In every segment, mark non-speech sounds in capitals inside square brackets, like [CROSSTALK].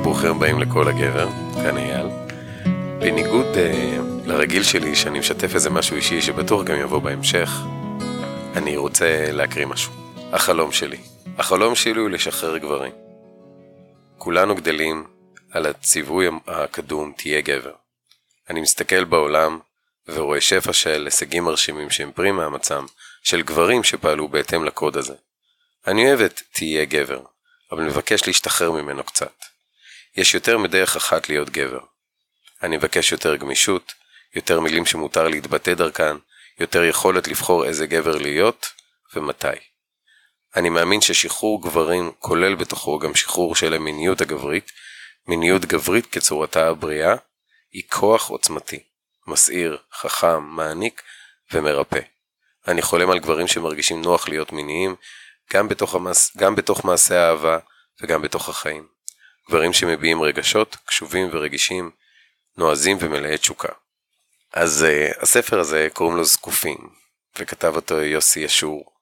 וברוכים הבאים לכל הגבר, כאן אייל. בניגוד uh, לרגיל שלי שאני משתף איזה משהו אישי שבטוח גם יבוא בהמשך, אני רוצה להקריא משהו. החלום שלי. החלום שלי הוא לשחרר גברים. כולנו גדלים על הציווי הקדום תהיה גבר. אני מסתכל בעולם ורואה שפע של הישגים מרשימים שהם פרי מאמצם של גברים שפעלו בהתאם לקוד הזה. אני אוהב את תהיה גבר, אבל מבקש להשתחרר ממנו קצת. יש יותר מדרך אחת להיות גבר. אני מבקש יותר גמישות, יותר מילים שמותר להתבטא דרכן, יותר יכולת לבחור איזה גבר להיות ומתי. אני מאמין ששחרור גברים כולל בתוכו גם שחרור של המיניות הגברית, מיניות גברית כצורתה הבריאה, היא כוח עוצמתי, מסעיר, חכם, מעניק ומרפא. אני חולם על גברים שמרגישים נוח להיות מיניים, גם בתוך, המס... גם בתוך מעשי האהבה וגם בתוך החיים. גברים שמביעים רגשות, קשובים ורגישים, נועזים ומלאי תשוקה. אז uh, הספר הזה קוראים לו זקופים, וכתב אותו יוסי אשור.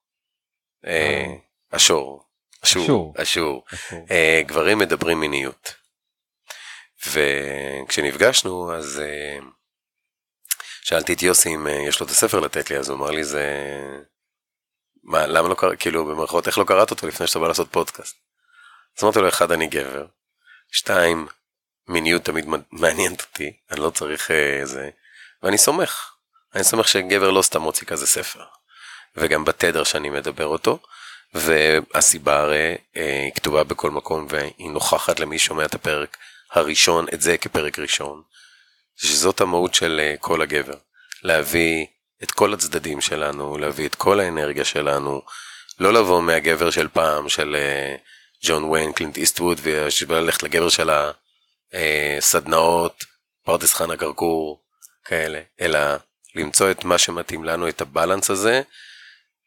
Uh, אשור. אשור. אשור. Uh, גברים מדברים מיניות. וכשנפגשנו אז uh, שאלתי את יוסי אם uh, יש לו את הספר לתת לי, אז הוא אמר לי זה... מה, למה לא קראת, כאילו במרכאות איך לא קראת אותו לפני שאתה בא לעשות פודקאסט? אז אמרתי לו, אחד, אני גבר, שתיים, מיניות תמיד מעניינת אותי, אני לא צריך איזה, אה, ואני סומך, אני סומך שגבר לא סתם מוציא כזה ספר, וגם בתדר שאני מדבר אותו, והסיבה הרי אה, היא כתובה בכל מקום והיא נוכחת למי שומע את הפרק הראשון, את זה כפרק ראשון, שזאת המהות של אה, כל הגבר, להביא את כל הצדדים שלנו, להביא את כל האנרגיה שלנו, לא לבוא מהגבר של פעם, של ג'ון ויין, קלינט איסטווד, וללכת לגבר של הסדנאות, פרדס חנה כרכור, כאלה, אלא למצוא את מה שמתאים לנו, את הבלנס הזה,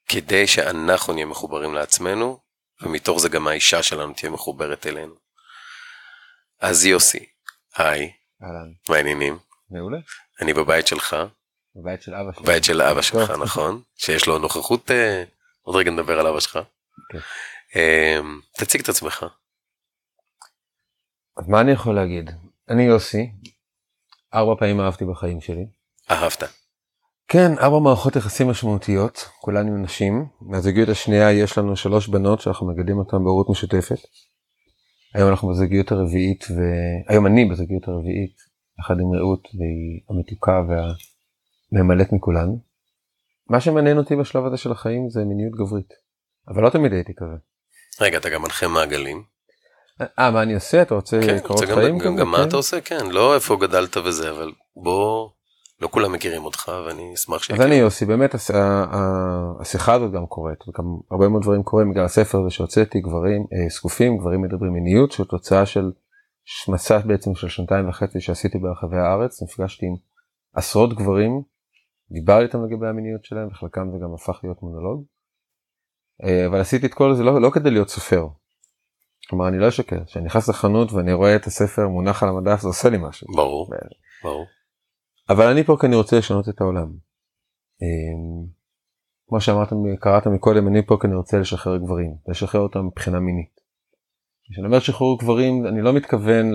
כדי שאנחנו נהיה מחוברים לעצמנו, ומתוך זה גם האישה שלנו תהיה מחוברת אלינו. אז יוסי, היי, אהלן, מה העניינים? מעולה, אני בבית שלך, בבית של אבא שלי. בית של אבא שלך, נכון? שיש לו נוכחות, אה, עוד רגע נדבר על אבא שלך. אה, תציג את עצמך. אז מה אני יכול להגיד? אני יוסי, ארבע פעמים אהבתי בחיים שלי. אהבת. כן, ארבע מערכות יחסים משמעותיות, כולן עם נשים. מהזוגיות השנייה יש לנו שלוש בנות שאנחנו מגדלים אותן בהורות משותפת. היום אנחנו בזוגיות הרביעית, והיום אני בזוגיות הרביעית, יחד עם רעות, והיא המתוקה והממלאת מכולן. מה שמעניין אותי בשלב הזה של החיים זה מיניות גברית, אבל לא תמיד הייתי כזה. רגע, אתה גם מנחה מעגלים. אה, מה אני עושה? אתה רוצה כן, קורות רוצה חיים גם, גם? גם מה כן. אתה עושה, כן, לא איפה גדלת וזה, אבל בוא, לא כולם מכירים אותך ואני אשמח אז שיכירו. אני יוסי, באמת השיחה הזאת גם קורית, וגם הרבה מאוד דברים קורים בגלל הספר הזה שהוצאתי, גברים אה, זקופים, גברים מדברים מיניות, שהוא תוצאה של מסע בעצם של שנתיים וחצי שעשיתי ברחבי הארץ, נפגשתי עם עשרות גברים, דיברתי איתם לגבי המיניות שלהם, וחלקם זה גם הפך להיות מונולוג. אה, אבל עשיתי את כל זה לא, לא כדי להיות סופר. כלומר אני לא אשקר, כשאני נכנס לחנות ואני רואה את הספר מונח על המדף זה עושה לי משהו. ברור, ברור. אבל אני פה כי אני רוצה לשנות את העולם. אמ, כמו שאמרת, קראת מקודם, אני פה כי אני רוצה לשחרר גברים, לשחרר אותם מבחינה מינית. כשאני אומר שחרור גברים, אני לא מתכוון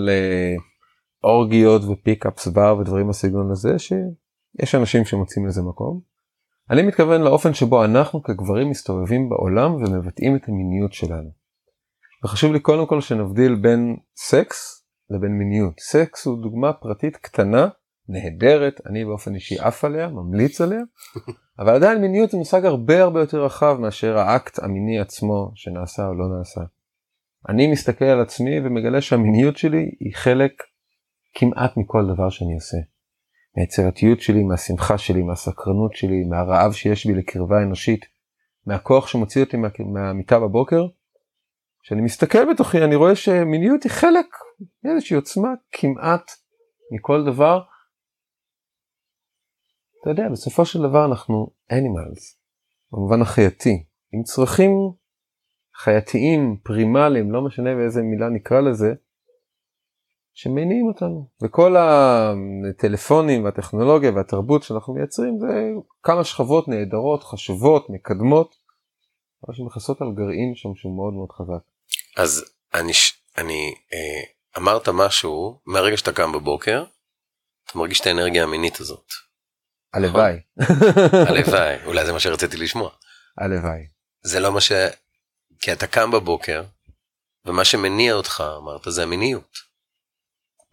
לאורגיות ו pickups בר ודברים בסגנון הזה, שיש אנשים שמוצאים לזה מקום. אני מתכוון לאופן שבו אנחנו כגברים מסתובבים בעולם ומבטאים את המיניות שלנו. וחשוב לי קודם כל שנבדיל בין סקס לבין מיניות. סקס הוא דוגמה פרטית קטנה נהדרת, אני באופן אישי עף עליה, ממליץ עליה, [LAUGHS] אבל עדיין מיניות זה מושג הרבה הרבה יותר רחב מאשר האקט המיני עצמו שנעשה או לא נעשה. אני מסתכל על עצמי ומגלה שהמיניות שלי היא חלק כמעט מכל דבר שאני עושה. מהיצירתיות שלי, מהשמחה שלי, מהסקרנות שלי, מהרעב שיש בי לקרבה אנושית, מהכוח שמוציא אותי מה, מהמיטה בבוקר. כשאני מסתכל בתוכי אני רואה שמיניות היא חלק מאיזושהי עוצמה כמעט מכל דבר. אתה יודע, בסופו של דבר אנחנו animals, במובן החייתי, עם צרכים חייתיים, פרימליים, לא משנה באיזה מילה נקרא לזה, שמניעים אותנו. וכל הטלפונים והטכנולוגיה והתרבות שאנחנו מייצרים זה כמה שכבות נהדרות, חשובות, מקדמות, אבל שמכסות על גרעין שם שהוא מאוד מאוד חזק. אז אני, אני, אה, אמרת משהו, מהרגע שאתה קם בבוקר, אתה מרגיש את האנרגיה המינית הזאת. הלוואי. הלוואי, [LAUGHS] אולי זה מה שרציתי לשמוע. הלוואי. זה לא מה ש... כי אתה קם בבוקר, ומה שמניע אותך, אמרת, זה המיניות.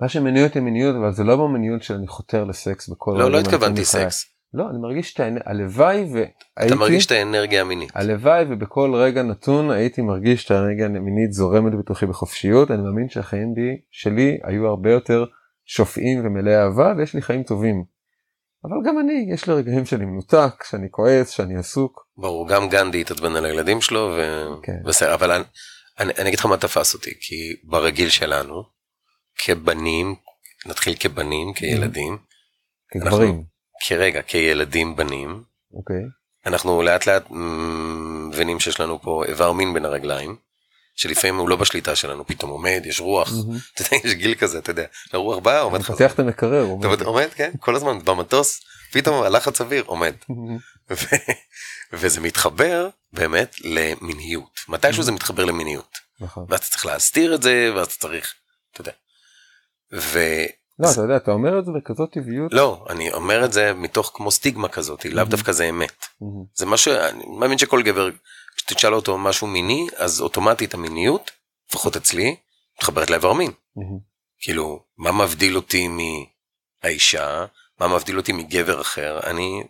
מה שמניע אותי מיניות אבל זה לא במיניות שאני חותר לסקס בכל לא, לא התכוונתי. סקס. לא אני מרגיש את האנרגיה הלוואי והייתי אתה מרגיש את האנרגיה המינית. הלוואי ובכל רגע נתון הייתי מרגיש את האנרגיה המינית זורמת בתוכי בחופשיות אני מאמין שהחיים בי שלי היו הרבה יותר שופעים ומלאי אהבה ויש לי חיים טובים. אבל גם אני יש לי רגעים שאני מנותק שאני כועס שאני עסוק. ברור, גם גנדי התעצבן על הילדים שלו, ו... כן. בסדר, אבל אני, אני, אני אגיד לך מה תפס אותי, כי ברגיל שלנו, כבנים, נתחיל כבנים, כילדים, כגברים. כרגע, כילדים בנים, אוקיי. אנחנו לאט לאט מבינים שיש לנו פה איבר מין בין הרגליים, שלפעמים הוא לא בשליטה שלנו, פתאום עומד, יש רוח. [LAUGHS] אתה יודע, יש גיל כזה, אתה יודע, הרוח באה, עומד חזק, פותח את המקרר. יודע, עומד, כן, כל הזמן במטוס, פתאום הלחץ אוויר, עומד. וזה מתחבר באמת למיניות. מתישהו זה מתחבר למיניות. נכון. ואז אתה צריך להסתיר את זה, ואז אתה צריך, אתה יודע. ולא, לא אתה יודע אתה אומר את זה בכזאת טבעיות. אני אומר את זה מתוך כמו סטיגמה כזאת, לאו. דווקא זה אמת. זה מה שאני מאמין שכל גבר, כשתשאל אותו משהו מיני, אז אוטומטית המיניות, לפחות אצלי, מתחברת לאיבר מין. כאילו, מה מבדיל אותי מהאישה? מה מבדיל אותי מגבר אחר? אני...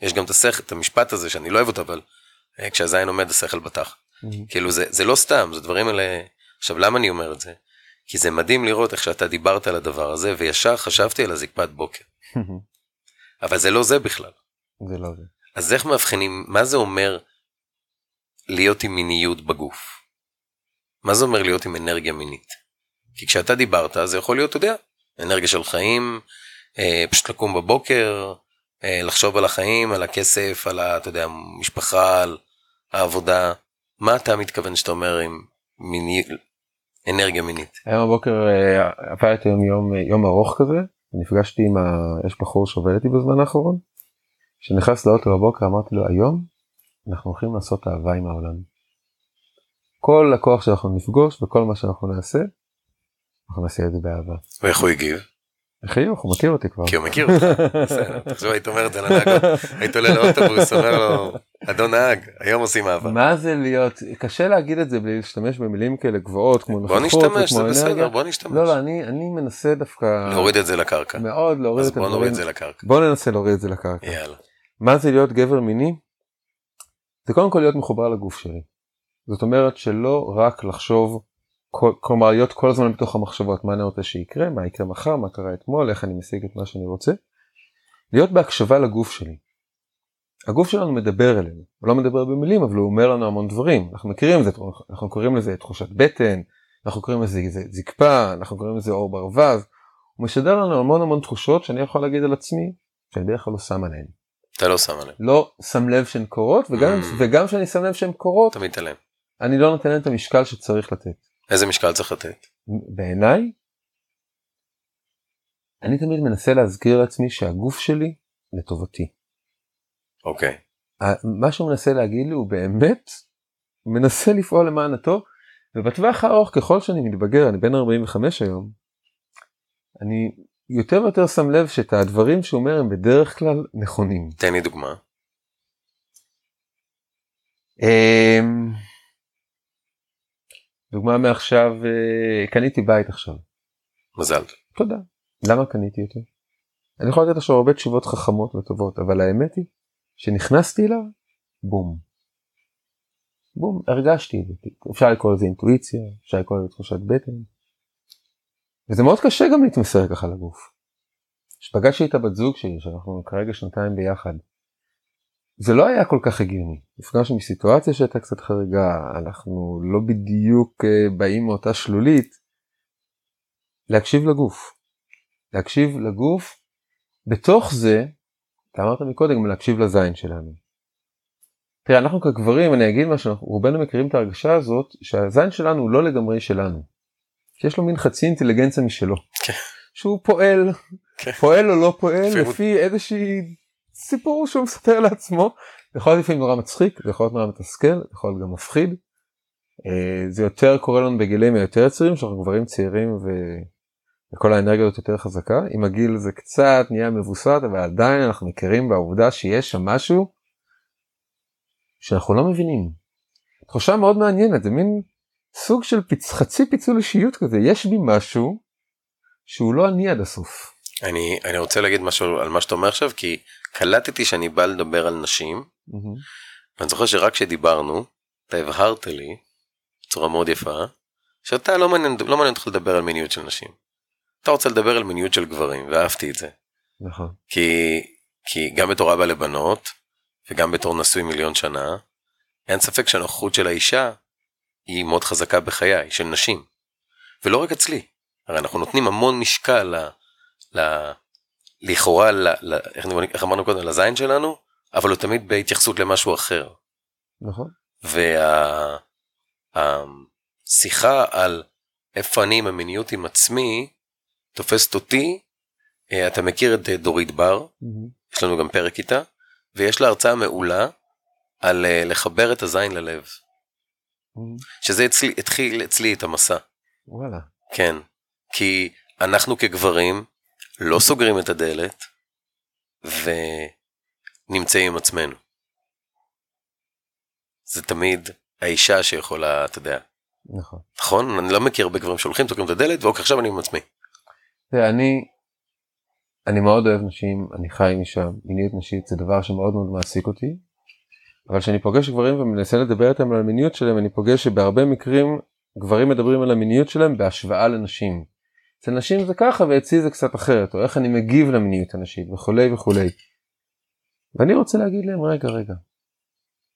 יש גם את השכל, את המשפט הזה שאני לא אוהב אותו, אבל אה, כשהזין עומד השכל בתח. כאילו זה, זה לא סתם, זה דברים האלה... עכשיו, למה אני אומר את זה? כי זה מדהים לראות איך שאתה דיברת על הדבר הזה, וישר חשבתי על הזקפת בוקר. [LAUGHS] אבל זה לא זה בכלל. זה לא זה. אז איך מאבחנים, מה זה אומר להיות עם מיניות בגוף? מה זה אומר להיות עם אנרגיה מינית? כי כשאתה דיברת, זה יכול להיות, אתה יודע, אנרגיה של חיים, אה, פשוט לקום בבוקר, אה, לחשוב על החיים, על הכסף, על, ה, אתה יודע, משפחה, על העבודה. מה אתה מתכוון שאתה אומר עם מיני, אנרגיה מינית? היום בבוקר אה, עבר איתי יום יום יום ארוך כזה נפגשתי עם ה... יש בחור שעובד איתי בזמן האחרון. כשנכנס לאוטו בבוקר אמרתי לו היום אנחנו הולכים לעשות אהבה עם העולם. כל לקוח שאנחנו נפגוש וכל מה שאנחנו נעשה אנחנו נעשה את זה באהבה. ואיך הוא הגיב? חיוך הוא מכיר אותי כבר. כי הוא מכיר אותך. בסדר, תחשוב, היית אומר את זה לנהג, היית עולה לאוטובוס, אומר לו, אדון נהג, היום עושים אהבה. מה זה להיות קשה להגיד את זה בלי להשתמש במילים כאלה גבוהות כמו בוא נוכחות נשתמש, זה בסדר, אנרגיה. בוא נשתמש. לא לא אני מנסה דווקא להוריד את זה לקרקע. מאוד להוריד אז את בוא נוריד הדברים. את זה לקרקע. בוא ננסה להוריד את זה לקרקע. יאללה. מה זה להיות גבר מיני? זה קודם כל להיות מחובר לגוף שלי. זאת אומרת שלא רק לחשוב, כל, כלומר להיות כל הזמן בתוך המחשבות, מה אני רוצה שיקרה, מה יקרה מחר, מה קרה אתמול, איך אני משיג את מה שאני רוצה. להיות בהקשבה לגוף שלי. הגוף שלנו מדבר אלינו, הוא לא מדבר במילים אבל הוא אומר לנו המון דברים, אנחנו מכירים את זה, אנחנו קוראים לזה תחושת בטן, אנחנו קוראים לזה זקפה, אנחנו קוראים לזה אור ברווז, הוא משדר לנו המון המון תחושות שאני יכול להגיד על עצמי שאני בדרך כלל לא שם עליהן. אתה לא שם עליהם, לא שם לב שהן קורות וגם Mm. כשאני שם לב שהן קורות אתה מתעלם. אני לא נותן להן את המשקל שצריך לתת. איזה משקל צריך לתת? בעיניי אני תמיד מנסה להזכיר לעצמי שהגוף שלי לטובתי. אוקיי. ה- מה שהוא מנסה להגיד לי הוא באמת מנסה לפעול למען הטוב ובטווח הארוך ככל שאני מתבגר אני בן 45 היום אני יותר ויותר שם לב שאת הדברים שהוא אומר הם בדרך כלל נכונים. תן לי דוגמה. אמ, דוגמה מעכשיו אה, קניתי בית עכשיו מזל. תודה למה קניתי אותו. אני יכול לתת עכשיו הרבה תשובות חכמות וטובות אבל האמת היא שנכנסתי אליו בום. בום הרגשתי את זה אפשר לקרוא לזה אינטואיציה אפשר לקרוא לזה תחושת בטן. וזה מאוד קשה גם להתמסר ככה לגוף. כשפגשתי את הבת זוג שלי שאנחנו כרגע שנתיים ביחד זה לא היה כל כך הגיוני. נפגשנו מסיטואציה שהייתה קצת חריגה, אנחנו לא בדיוק אה, באים מאותה שלולית. להקשיב לגוף. להקשיב לגוף, בתוך זה, אתה אמרת מקודם להקשיב לזין שלנו. תראה, אנחנו כגברים, אני אגיד משהו, אנחנו רובנו מכירים את ההרגשה הזאת, שהזין שלנו הוא לא לגמרי שלנו. שיש לו מין חצי אינטליגנציה משלו. כן. שהוא פועל, כן. פועל או לא פועל, לפי איזושהי סיפור שהוא מספר לעצמו. זה יכול להיות לפעמים נורא מצחיק, זה יכול להיות נורא מתסכל, זה יכול להיות גם מפחיד. אה, זה יותר קורה לנו בגילים היותר צעירים שאנחנו גברים צעירים ו... וכל האנרגיה הזאת יותר חזקה עם הגיל זה קצת נהיה מבוסת אבל עדיין אנחנו מכירים בעובדה שיש שם משהו שאנחנו לא מבינים. תחושה מאוד מעניינת זה מין סוג של פיצ... חצי פיצול אישיות כזה יש בי משהו שהוא לא אני עד הסוף. אני, אני רוצה להגיד משהו על מה שאתה אומר עכשיו, כי קלטתי שאני בא לדבר על נשים, Mm-hmm. ואני זוכר שרק כשדיברנו, אתה הבהרת לי, בצורה מאוד יפה, שאתה לא מעניין, לא מעניין אותך לדבר על מיניות של נשים. אתה רוצה לדבר על מיניות של גברים, ואהבתי את זה. נכון. כי, כי גם בתור אבא לבנות, וגם בתור נשוי מיליון שנה, אין ספק שהנוכחות של האישה היא מאוד חזקה בחיי, של נשים. ולא רק אצלי, הרי אנחנו נותנים המון משקל ל... לכאורה, ל, ל, איך, איך אמרנו קודם, לזין שלנו, אבל הוא תמיד בהתייחסות למשהו אחר. נכון. והשיחה על איפה אני עם המיניות עם עצמי, תופסת אותי, אה, אתה מכיר את אה, דורית בר, יש לנו גם פרק איתה, ויש לה הרצאה מעולה על אה, לחבר את הזין ללב, שזה אצלי, התחיל אצלי את המסע, וואלה. כן, כי אנחנו כגברים לא סוגרים את הדלת ונמצאים עם עצמנו. זה תמיד האישה שיכולה, אתה יודע, נכון. נכון? אני לא מכיר הרבה גברים שהולכים, סוגרים את הדלת, ואוקיי, עכשיו אני עם עצמי. תראה, אני אני מאוד אוהב נשים אני חי עם אישה מיניות נשית זה דבר שמאוד מאוד מעסיק אותי. אבל כשאני פוגש גברים ומנסה לדבר איתם על המיניות שלהם אני פוגש שבהרבה מקרים גברים מדברים על המיניות שלהם בהשוואה לנשים. אצל נשים זה ככה ואצלי זה קצת אחרת או איך אני מגיב למיניות הנשית וכולי וכולי. ואני רוצה להגיד להם רגע רגע.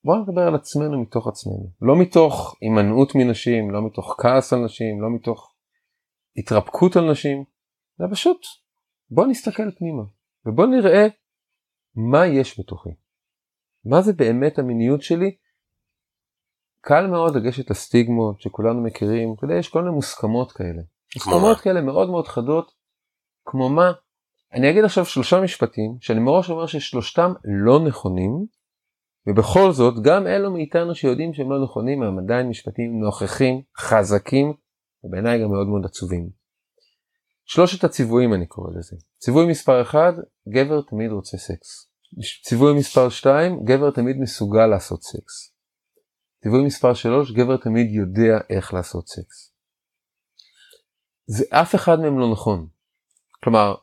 בואו נדבר על עצמנו מתוך עצמנו לא מתוך הימנעות מנשים לא מתוך כעס על נשים לא מתוך התרפקות על נשים זה פשוט בוא נסתכל פנימה ובוא נראה מה יש בתוכי. מה זה באמת המיניות שלי? קל מאוד לגשת לסטיגמות שכולנו מכירים, אתה יודע, יש כל מיני מוסכמות כאלה. מה? כאלה מאוד מאוד חדות, כמו מה? אני אגיד עכשיו שלושה משפטים שאני מראש אומר ששלושתם לא נכונים, ובכל זאת גם אלו מאיתנו שיודעים שהם לא נכונים הם עדיין משפטים נוכחים, חזקים, ובעיניי גם מאוד מאוד עצובים. שלושת הציוויים אני קורא לזה. ציווי מספר 1, גבר תמיד רוצה סקס. ציווי מספר 2, גבר תמיד מסוגל לעשות סקס. ציווי מספר 3, גבר תמיד יודע איך לעשות סקס. זה אף אחד מהם לא נכון. כלומר,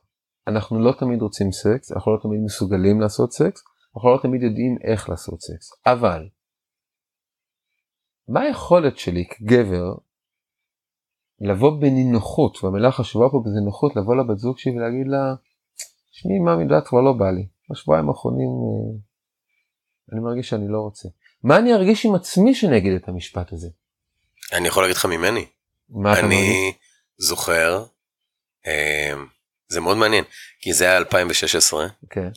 אנחנו לא תמיד רוצים סקס, אנחנו לא תמיד מסוגלים לעשות סקס, אנחנו לא תמיד יודעים איך לעשות סקס. אבל, מה היכולת שלי כגבר לבוא בנינוחות, והמילה החשובה פה בזה נוחות, לבוא לבת זוג שלי ולהגיד לה, שמי מה מידת כבר לא בא לי, בשבועיים האחרונים אה, אני מרגיש שאני לא רוצה. מה אני ארגיש עם עצמי שאני אגיד את המשפט הזה? אני יכול להגיד לך ממני. מה אתה מרגיש? זוכר, אה, זה מאוד מעניין, כי זה היה 2016, כן.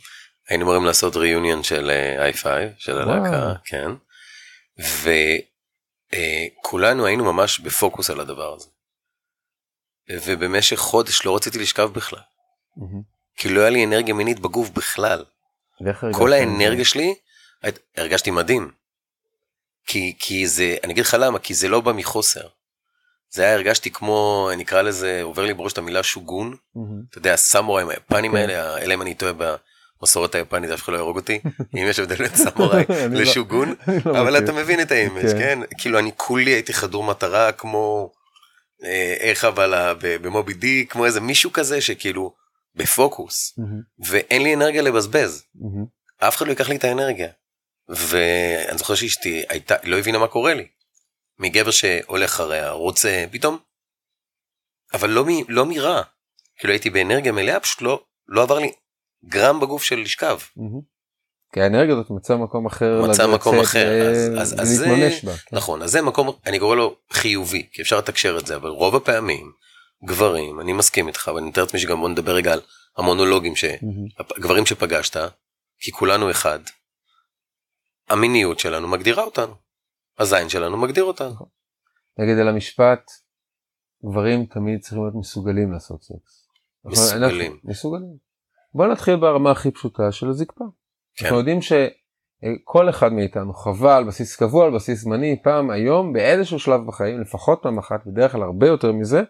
היינו אמורים לעשות ריאיוניון של אה, i5, של הלהקה. כן, וכולנו היינו ממש בפוקוס על הדבר הזה. ובמשך חודש לא רציתי לשכב בכלל, מהמם. כי לא היה לי אנרגיה מינית בגוף בכלל. כל? האנרגיה שלי, הרגשתי מדהים. כי, כי זה, אני אגיד לך למה, כי זה לא בא מחוסר. זה היה, הרגשתי כמו, נקרא לזה, עובר לי בראש את המילה שוגון, מהמם. אתה יודע, הסמוראים היפנים כן. האלה, אלא אם אני טועה במסורת היפנית, אף אחד לא יהרוג אותי, [LAUGHS] אם יש הבדל בין סמוראי [LAUGHS] לא- לשוגון, לא אבל. אתה מבין את ה image, כן. כן? כאילו אני כולי הייתי חדור מטרה כמו, אה, איך אבל במובי די, כמו איזה מישהו כזה שכאילו בפוקוס. ואין לי אנרגיה לבזבז. אף אחד לא ייקח לי את האנרגיה. ואני זוכר שאשתי הייתה, לא הבינה מה קורה לי. מגבר שהולך אחריה, רוצה, פתאום. אבל לא, מ- לא מרע. כאילו הייתי באנרגיה מלאה, פשוט לא, לא עבר לי גרם בגוף של לשכב. מהמם. כי האנרגיה הזאת מצאה מקום אחר. מצא לצאת מקום אחר, ו- אז- אז- אז זה- בה. כן. נכון, אז זה מקום, אני קורא לו חיובי, כי אפשר לתקשר את זה, אבל רוב הפעמים, גברים, אני מסכים איתך, ואני מתאר לעצמי שגם בוא נדבר רגע על המונולוגים, ש... מהמם. גברים שפגשת, כי כולנו אחד, המיניות שלנו מגדירה אותנו. הזין שלנו מגדיר אותנו. נגיד על המשפט, גברים תמיד צריכים להיות מסוגלים לעשות סקס. מסוגלים. אנחנו- מסוגלים. בוא נתחיל ברמה הכי פשוטה של הזקפה. כן. אנחנו יודעים אה, כל אחד מאיתנו חווה על בסיס קבוע, על בסיס זמני, פעם היום, באיזשהו שלב בחיים, לפחות פעם אחת, בדרך כלל הרבה יותר מזה,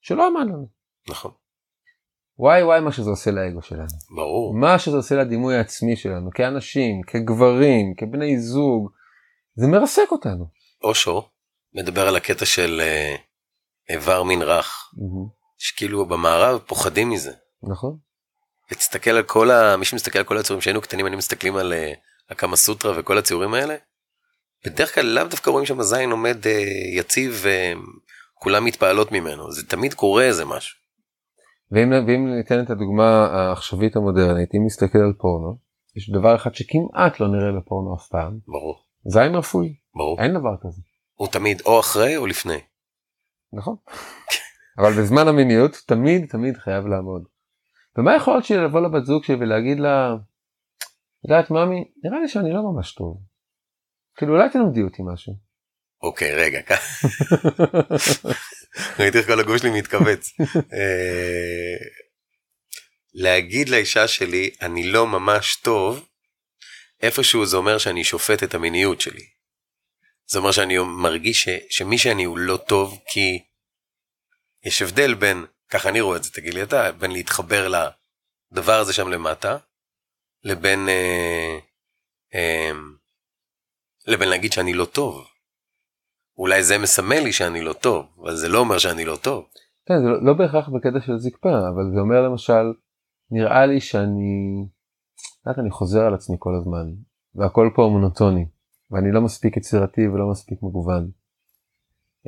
שלא עמד לנו. נכון. וואי וואי מה שזה עושה לאגו שלנו. ברור. מה שזה עושה לדימוי העצמי שלנו, כאנשים, כגברים, כבני זוג, זה מרסק אותנו. אושו מדבר על הקטע של אה, איבר מין רך, שכאילו במערב פוחדים מזה. נכון. ותסתכל על כל ה... מי שמסתכל על כל הציורים שהיינו קטנים, היינו מסתכלים על אה, הקמה סוטרה וכל הציורים האלה, בדרך כלל לאו דווקא רואים שם זין עומד אה, יציב וכולם מתפעלות ממנו, זה תמיד קורה איזה משהו. ואם, ואם ניתן את הדוגמה העכשווית המודרנית, אם נסתכל על פורנו, יש דבר אחד שכמעט לא נראה בפורנו אף פעם, ברור. זין רפואי. ברור. אין דבר כזה. הוא תמיד או אחרי או לפני. נכון. אבל בזמן המיניות תמיד תמיד חייב לעמוד. ומה יכול להיות שלי לבוא לבת זוג שלי ולהגיד לה, יודעת ממי, נראה לי שאני לא ממש טוב. כאילו אולי תלמדי אותי משהו. אוקיי רגע, [LAUGHS] ראיתי איך כל הגוף שלי מתכווץ. אה, להגיד לאישה שלי אני לא ממש טוב, איפשהו זה אומר שאני שופט את המיניות שלי. זה אומר שאני מרגיש ש, שמי שאני הוא לא טוב כי יש הבדל בין, ככה אני רואה את זה, תגיד לי אתה, בין להתחבר לדבר הזה שם למטה, לבין, אה, אה, לבין להגיד שאני לא טוב. אולי זה מסמל לי שאני לא טוב, אבל זה לא אומר שאני לא טוב. כן, זה לא, לא בהכרח בקטע של זקפה, אבל זה אומר למשל, נראה לי שאני, יודעת, אני חוזר על עצמי כל הזמן, והכל פה מונוטוני. ואני לא מספיק יצירתי ולא מספיק מגוון.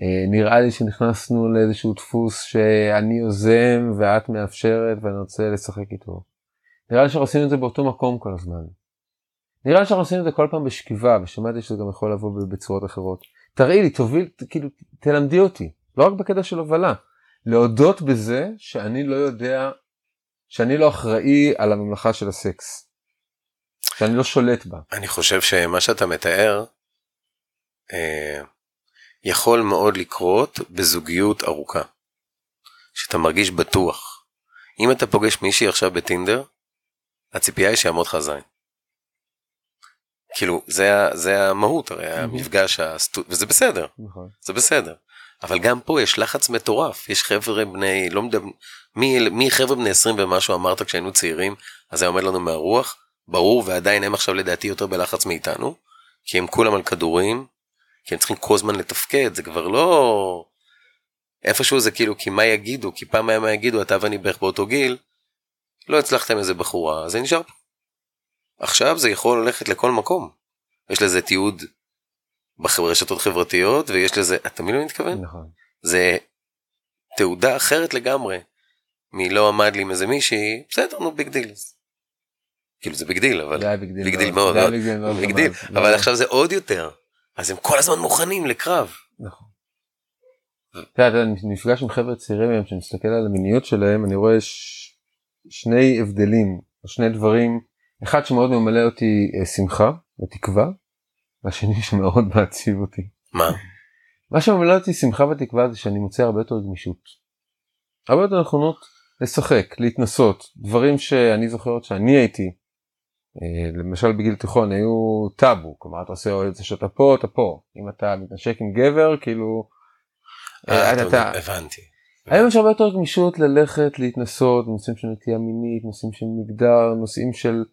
אה, נראה לי שנכנסנו לאיזשהו דפוס שאני יוזם ואת מאפשרת ואני רוצה לשחק איתו. נראה לי שאנחנו עושים את זה באותו מקום כל הזמן. נראה לי שאנחנו עושים את זה כל פעם בשכיבה ושמעתי שזה גם יכול לבוא בצורות אחרות. תראי לי, תוביל, כאילו, תלמדי אותי, לא רק בקטע של הובלה. להודות בזה שאני לא יודע, שאני לא אחראי על הממלכה של הסקס. שאני לא שולט בה. אני חושב שמה שאתה מתאר אה, יכול מאוד לקרות בזוגיות ארוכה. שאתה מרגיש בטוח. אם אתה פוגש מישהי עכשיו בטינדר, הציפייה היא שיעמוד לך זין. כאילו, זה, זה המהות, הרי המפגש, הסטו... וזה בסדר, נכון. זה בסדר. אבל גם פה יש לחץ מטורף, יש חבר'ה בני, לא מדבר, מי, מי חבר'ה בני 20 ומשהו אמרת כשהיינו צעירים, אז היה עומד לנו מהרוח, ברור, ועדיין הם עכשיו לדעתי יותר בלחץ מאיתנו, כי הם כולם על כדורים, כי הם צריכים כל הזמן לתפקד, זה כבר לא... איפשהו זה כאילו, כי מה יגידו, כי פעם היה מה יגידו, אתה ואני בערך באותו גיל, לא הצלחתם איזה בחורה, זה נשאר פה. עכשיו זה יכול ללכת לכל מקום. יש לזה תיעוד ברשתות חברתיות, ויש לזה, אתה מבין מה אני מתכוון? נכון. זה תעודה אחרת לגמרי. מי לא עמד לי עם איזה מישהי, בסדר, no big deals. כאילו זה big deal אבל זה היה big deal big deal מאוד, זה היה. big deal מאוד big deal, אבל עכשיו זה עוד יותר אז הם כל הזמן מוכנים לקרב. נכון. אתה יודע, אני נפגש עם חבר'ה צעירים היום שאני מסתכל על המיניות שלהם אני רואה. שני הבדלים או שני דברים אחד שמאוד ממלא אותי אה, שמחה ותקווה והשני שמאוד מעציב אותי. מה? מה שממלא אותי שמחה ותקווה זה שאני מוצא הרבה יותר גמישות. הרבה יותר נכונות לשחק להתנסות דברים שאני זוכר עוד שאני הייתי למשל בגיל תיכון היו טאבו כלומר אתה עושה את זה שאתה פה אתה פה אם אתה מתנשק עם גבר כאילו. אה, אה, אתה הבנתי. היום יש הרבה יותר גמישות ללכת להתנסות נושאים של נטייה מינית נושאים של מגדר נושאים של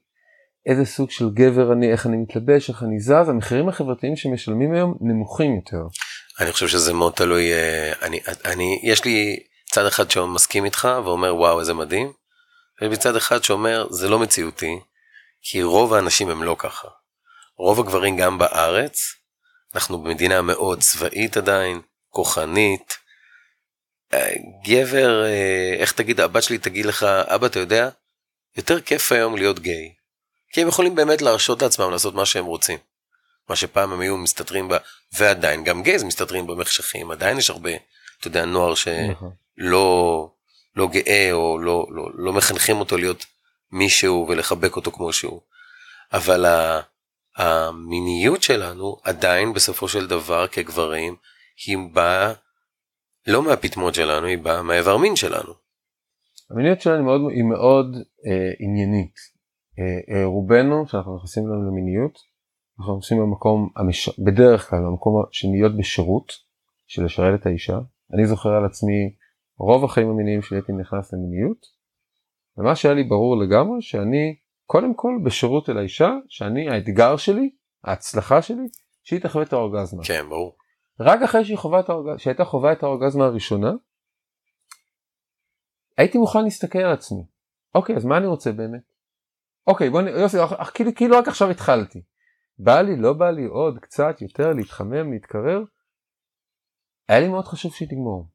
איזה סוג של גבר אני איך אני מתלבש איך אני זז המחירים החברתיים שמשלמים היום נמוכים יותר. אני חושב שזה מאוד תלוי אה, אני אני יש לי צד אחד שמסכים איתך ואומר וואו איזה מדהים. ויש לי צד אחד שאומר זה לא מציאותי כי רוב האנשים הם לא ככה. רוב הגברים גם בארץ אנחנו במדינה מאוד צבאית עדיין כוחנית. אה, גבר אה, איך תגיד הבת שלי תגיד לך אבא אתה יודע יותר כיף היום להיות גיי. כי הם יכולים באמת להרשות לעצמם לעשות מה שהם רוצים. מה שפעם הם היו מסתתרים בה, ועדיין גם גייז מסתתרים במחשכים, עדיין יש הרבה, אתה יודע, נוער. שלא לא גאה או לא, לא, לא מחנכים אותו להיות מישהו ולחבק אותו כמו שהוא. אבל המיניות שלנו עדיין בסופו של דבר כגברים, היא באה לא מהפטמות שלנו, היא באה מהאיבר מין שלנו. המיניות שלנו מאוד, היא מאוד אה, עניינית. אה, אה, רובנו שאנחנו נכנסים לנו למיניות אנחנו עושים במקום, המש... בדרך כלל במקום של להיות בשירות, של לשרת את האישה. אני זוכר על עצמי רוב החיים המיניים שלי הייתי נכנס למיניות, ומה שהיה לי ברור לגמרי שאני קודם כל בשירות אל האישה, שאני האתגר שלי, ההצלחה שלי, שהיא תחווה את האורגזמה. כן, ברור. רק אחרי שהיא חווה את האורגזמה, שהייתה חווה את האורגזמה הראשונה, הייתי מוכן להסתכל על עצמי. אוקיי, אז מה אני רוצה באמת? אוקיי, בוא נ... יוסי, כאילו, כאילו רק עכשיו התחלתי. בא לי, לא בא לי עוד קצת יותר להתחמם, להתקרר. היה לי מאוד חשוב שהיא תגמור.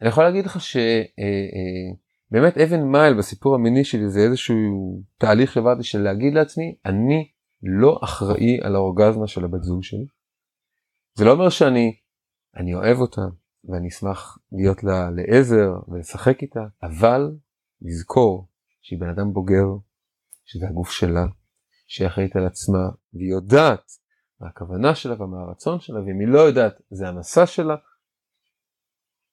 אני יכול להגיד לך שבאמת אה, אה, אבן מייל בסיפור המיני שלי זה איזשהו תהליך שעברתי של להגיד לעצמי, אני לא אחראי על האורגזמה של הבת זוג שלי. זה לא אומר שאני, אני אוהב אותה ואני אשמח להיות לה לעזר ולשחק איתה, אבל לזכור שהיא בן אדם בוגר, שזה הגוף שלה, שהיא אחראית על עצמה, והיא יודעת מה הכוונה שלה ומה הרצון שלה, ואם היא לא יודעת זה המסע שלה.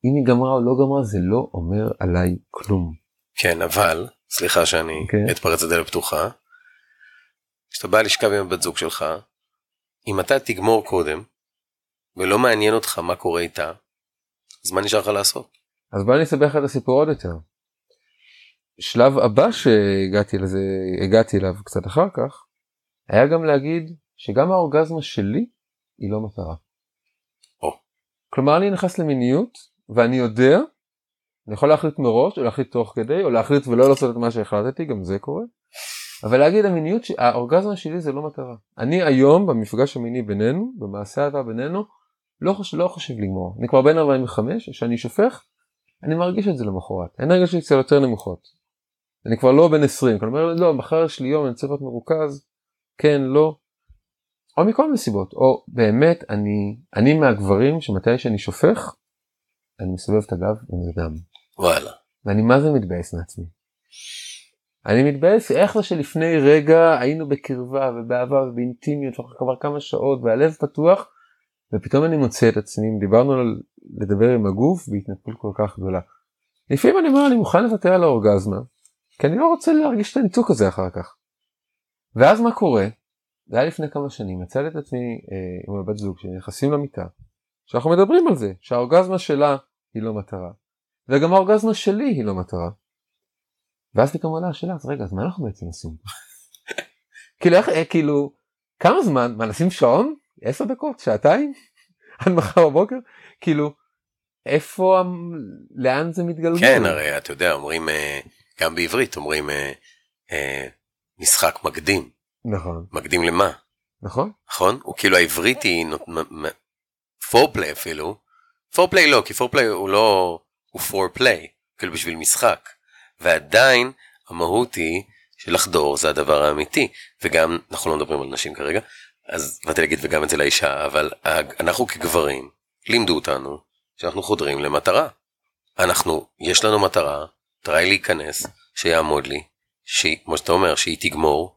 אם היא גמרה או לא גמרה זה לא אומר עליי כלום. כן, אבל, סליחה שאני okay. כן. אתפרץ לדלת פתוחה, כשאתה בא לשכב עם הבת זוג שלך, אם אתה תגמור קודם, ולא מעניין אותך מה קורה איתה, אז מה נשאר לך לעשות? אז בוא אני אסבך את הסיפור עוד יותר. שלב הבא שהגעתי לזה, הגעתי אליו קצת אחר כך, היה גם להגיד שגם האורגזמה שלי היא לא מטרה. או. כלומר אני נכנס למיניות ואני יודע, אני יכול להחליט מראש או להחליט תוך כדי או להחליט ולא לעשות את מה שהחלטתי, גם זה קורה. אבל להגיד המיניות, האורגזמה שלי זה לא מטרה. אני היום במפגש המיני בינינו, במעשה אהבה בינינו, לא חושב, לא חושב לגמור. אני כבר בן 45, כשאני שופך, אני מרגיש את זה למחרת. האנרגיה שלי קצת יותר נמוכות. אני כבר לא בן 20, כלומר לא, מחר יש לי יום, אני צריך להיות מרוכז, כן, לא. או מכל מיני סיבות, או באמת אני, אני מהגברים שמתי שאני שופך, אני מסובב את הגב עם זה דם. וואלה. ואני מה זה מתבאס מעצמי. אני מתבאס איך זה שלפני רגע היינו בקרבה ובאהבה ובאינטימיות כבר כמה שעות והלב פתוח ופתאום אני מוצא את עצמי דיברנו על לדבר עם הגוף בהתנפלות כל כך גדולה. לפעמים אני אומר אני מוכן לוותר על האורגזמה כי אני לא רוצה להרגיש את הניתוק הזה אחר כך. ואז מה קורה? זה היה לפני כמה שנים, מצאתי את עצמי אה, עם הבת זוג שנכנסים למיטה, שאנחנו מדברים על זה, שהאורגזמה שלה היא לא מטרה, וגם האורגזמה שלי היא לא מטרה. ואז פתאום עולה השאלה, אז רגע, אז מה אנחנו בעצם עושים? [LAUGHS] כאילו, איך, אה, כאילו, כמה זמן? מה, נשים שעון? עשר דקות? שעתיים? [LAUGHS] עד מחר בבוקר? כאילו, איפה, לאן זה מתגלגל? כן, הרי אתה יודע, אומרים... אה... גם בעברית אומרים אה, משחק מקדים. נכון. מקדים למה? נכון. נכון? הוא כאילו העברית היא פורפליי אפילו. פורפליי לא, כי פורפליי הוא לא, הוא פורפליי, כאילו בשביל משחק. ועדיין המהות היא שלחדור זה הדבר האמיתי. וגם, אנחנו לא מדברים על נשים כרגע, אז באתי להגיד וגם אצל האישה, אבל אנחנו כגברים לימדו אותנו שאנחנו חודרים למטרה. אנחנו, יש לנו מטרה, טריי להיכנס, שיעמוד לי, שהיא, כמו שאתה אומר, שהיא תגמור,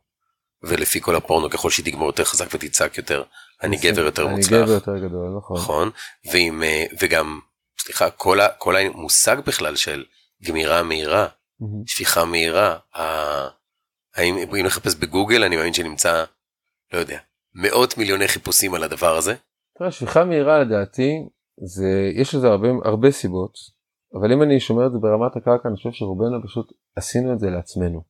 ולפי כל הפורנו, ככל שהיא תגמור יותר חזק ותצעק יותר, אני גבר יותר מוצלח. אני גבר יותר גדול, נכון. נכון, ועם, אה, וגם, סליחה, כל, ה, כל המושג בכלל של גמירה מהירה, שפיכה מהירה, האם אם נחפש בגוגל, אני מאמין שנמצא, לא יודע, מאות מיליוני חיפושים על הדבר הזה. תראה, שפיכה מהירה לדעתי, זה, יש לזה הרבה, הרבה סיבות. אבל אם אני שומר את זה ברמת הקרקע, אני חושב שרובנו פשוט עשינו את זה לעצמנו.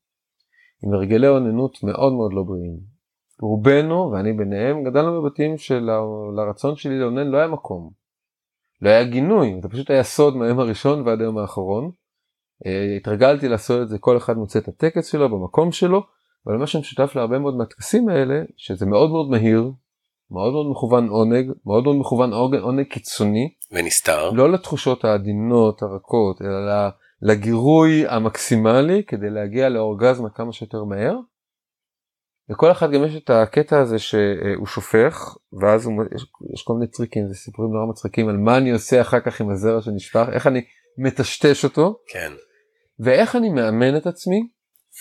עם הרגלי אוננות מאוד מאוד לא בריאים. רובנו, ואני ביניהם, גדלנו בבתים שלרצון שלי לאונן לא היה מקום. לא היה גינוי, זה פשוט היה סוד מהיום הראשון ועד היום האחרון. אה, התרגלתי לעשות את זה, כל אחד מוצא את הטקס שלו במקום שלו, אבל מה שמשותף להרבה מאוד מהטקסים האלה, שזה מאוד מאוד מהיר, מאוד מאוד מכוון עונג, מאוד מאוד מכוון עונג קיצוני. ונסתר. לא לתחושות העדינות, הרכות, אלא לגירוי המקסימלי כדי להגיע לאורגזמה כמה שיותר מהר. לכל אחד גם יש את הקטע הזה שהוא שופך, ואז הוא, יש, יש כל מיני טריקים, זה סיפורים נורא מצחיקים על מה אני עושה אחר כך עם הזרע שנשפך, איך אני מטשטש אותו. כן. ואיך אני מאמן את עצמי,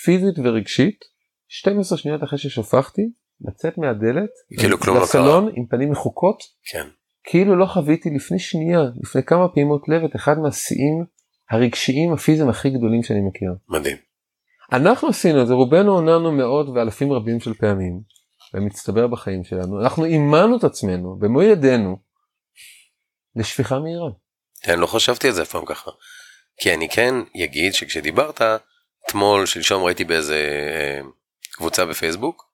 פיזית ורגשית, 12 שניות אחרי ששפכתי, לצאת מהדלת, כאילו כלום לא קרה, לסלון עם פנים מחוקות, כן. כאילו לא חוויתי לפני שנייה, לפני כמה פעימות לב, את אחד מהשיאים הרגשיים הפיזיים הכי גדולים שאני מכיר. מדהים. אנחנו עשינו את זה, רובנו עוננו מאות ואלפים רבים של פעמים, ומצטבר בחיים שלנו, אנחנו אימנו את עצמנו במו ידינו לשפיכה מהירה. כן, לא חשבתי על זה אף פעם ככה. כי אני כן אגיד שכשדיברת, אתמול, שלשום ראיתי באיזה אה, קבוצה בפייסבוק,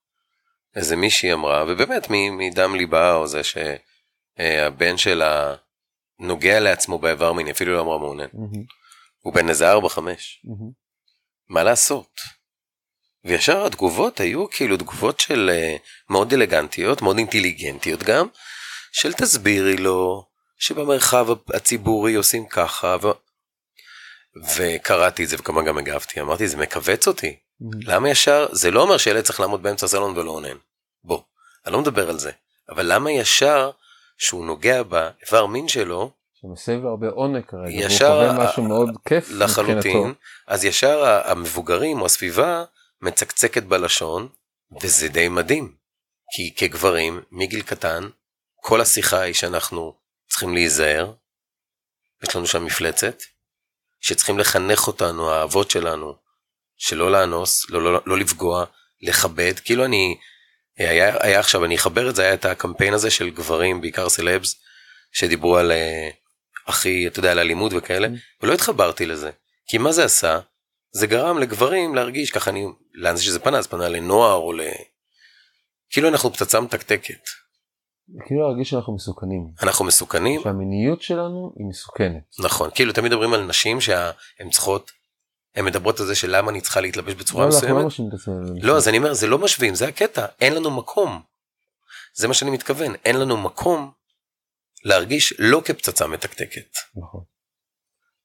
איזה מישהי אמרה, ובאמת מדם ליבה, או זה שהבן שלה נוגע לעצמו באיבר מיני, אפילו לא אמרה מעונן. Mm-hmm. הוא בן איזה 4-5. Mm-hmm. מה לעשות? וישר התגובות היו כאילו תגובות של uh, מאוד אלגנטיות, מאוד אינטליגנטיות גם, של תסבירי לו שבמרחב הציבורי עושים ככה, ו... וקראתי את זה וכמובן גם הגבתי, אמרתי זה מכווץ אותי, Mm-hmm. למה ישר, זה לא אומר שילד צריך לעמוד באמצע הסלון ולא עונן, בוא, אני לא מדבר על זה, אבל למה ישר שהוא נוגע באיבר מין שלו, שמסב הרבה עונג כרגע, ישר והוא חווה משהו מאוד כיף לחלוטין, מבחינתו. אז ישר המבוגרים או הסביבה מצקצקת בלשון, וזה די מדהים. כי כגברים, מגיל קטן, כל השיחה היא שאנחנו צריכים להיזהר, יש לנו שם מפלצת, שצריכים לחנך אותנו, האבות שלנו, שלא לאנוס, לא, לא, לא לפגוע, לכבד, כאילו אני, היה, היה עכשיו, אני אחבר את זה, היה את הקמפיין הזה של גברים, בעיקר סלבס, שדיברו על אה, הכי, אתה יודע, על אלימות וכאלה, ולא התחברתי לזה. כי מה זה עשה? זה גרם לגברים להרגיש, ככה אני, לאן זה שזה פנה? זה פנה לנוער או ל... כאילו אנחנו פצצה מתקתקת. כאילו להרגיש שאנחנו מסוכנים. אנחנו מסוכנים, שהמיניות שלנו היא מסוכנת. נכון, כאילו תמיד מדברים על נשים שהן צריכות, הן מדברות על זה של למה אני צריכה להתלבש בצורה לא, אנחנו מסוימת. לא משווים את עצמנו. לא, אז אני אומר, זה לא משווים, זה הקטע, אין לנו מקום. זה מה שאני מתכוון, אין לנו מקום להרגיש לא כפצצה מתקתקת. נכון.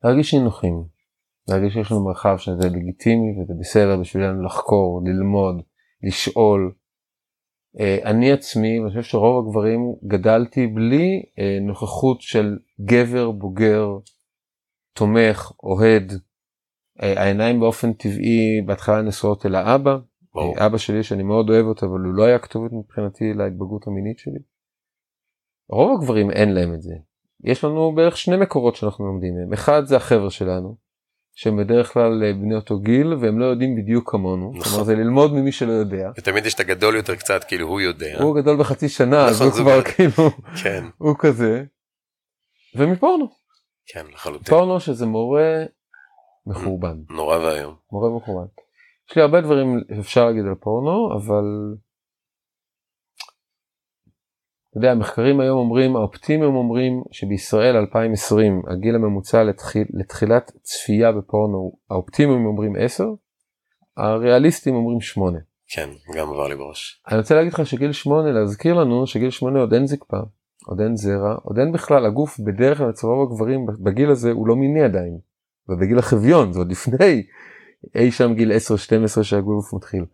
להרגיש נינוחים. להרגיש שיש לנו מרחב שזה לגיטימי וזה בסדר בשבילנו לחקור, ללמוד, לשאול. אה, אני עצמי, ואני חושב שרוב הגברים גדלתי בלי אה, נוכחות של גבר בוגר, תומך, אוהד. אה, העיניים באופן טבעי בהתחלה נשואות אל האבא. ברור. אבא שלי שאני מאוד אוהב אותו אבל הוא לא היה כתובת מבחינתי להתבגרות המינית שלי. רוב הגברים אין להם את זה. יש לנו בערך שני מקורות שאנחנו לומדים מהם. אחד זה החבר'ה שלנו, שהם בדרך כלל אה, בני אותו גיל והם לא יודעים בדיוק כמונו. נכון. אומרת זה ללמוד ממי שלא יודע. ותמיד יש את הגדול יותר קצת, כאילו הוא יודע. הוא גדול בחצי שנה אז נכון, הוא זה כבר גם- כאילו, כן, הוא כזה. ומפורנו. כן, לחלוטין. פורנו שזה מורה מחורבן. נורא ואיום. מורה מחורבן. יש לי הרבה דברים אפשר להגיד על פורנו אבל אתה יודע המחקרים היום אומרים האופטימיים אומרים שבישראל 2020 הגיל הממוצע לתחיל, לתחילת צפייה בפורנו האופטימיים אומרים 10 הריאליסטים אומרים 8. כן, גם עבר לי בראש. אני רוצה להגיד לך שגיל 8 להזכיר לנו שגיל 8 עוד אין זקפה עוד אין זרע עוד אין בכלל הגוף בדרך כלל אצל רוב הגברים בגיל הזה הוא לא מיני עדיין. ובגיל החביון זה עוד לפני אי שם גיל 10-12 שהגוף מתחיל.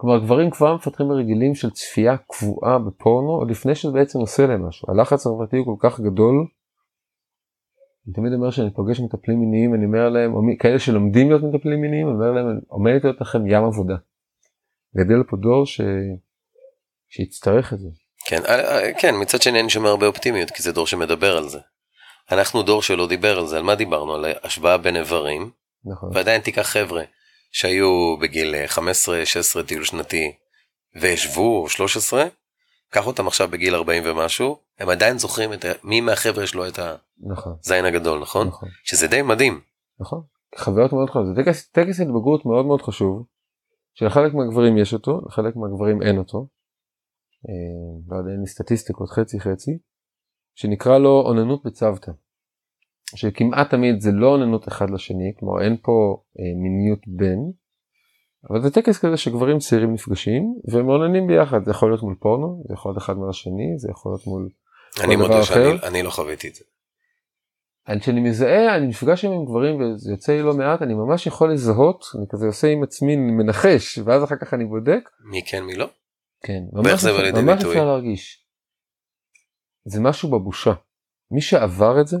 כלומר גברים כבר מפתחים רגילים של צפייה קבועה בפורנו עוד לפני שזה בעצם עושה להם משהו. הלחץ החברתי הוא כל כך גדול. אני תמיד אומר שאני פוגש מטפלים מיניים אני אומר להם או כאלה שלומדים להיות מטפלים מיניים אני אומר להם עומדת להיות לכם ים עבודה. גדל פה דור ש... שיצטרך את זה. כן, אה, אה, כן, מצד שני אני שומע הרבה אופטימיות, כי זה דור שמדבר על זה. אנחנו דור שלא דיבר על זה, על מה דיברנו? על השוואה בין איברים, נכון. ועדיין תיקח חבר'ה שהיו בגיל אה, 15-16 טיול שנתי או 13, קח אותם עכשיו בגיל 40 ומשהו, הם עדיין זוכרים את ה... מי מהחבר'ה יש לו את נכון. הזין הגדול, נכון? נכון. שזה די מדהים. נכון. חוויות מאוד חשובות. זה טקס, טקס התבגרות מאוד מאוד חשוב, שלחלק מהגברים יש אותו, לחלק מהגברים אין אותו. אה, לא יודע, אין לי סטטיסטיקות חצי חצי, שנקרא לו אוננות בצוותא. שכמעט תמיד זה לא אוננות אחד לשני, כלומר אין פה אה, מיניות בין, אבל זה טקס כזה שגברים צעירים נפגשים והם מעוננים ביחד, זה יכול להיות מול פורנו, זה יכול להיות אחד מול השני, זה יכול להיות מול... אני דבר מודה אחר? שאני אני לא חוויתי את זה. אני- כשאני מזהה, אני נפגש עם גברים וזה יוצא לי לא מעט, אני ממש יכול לזהות, אני כזה עושה עם עצמי מנחש, ואז אחר כך אני בודק. מי כן מי לא? כן, ממש, ממש? אפשר להרגיש. זה משהו בבושה. מי שעבר את זה,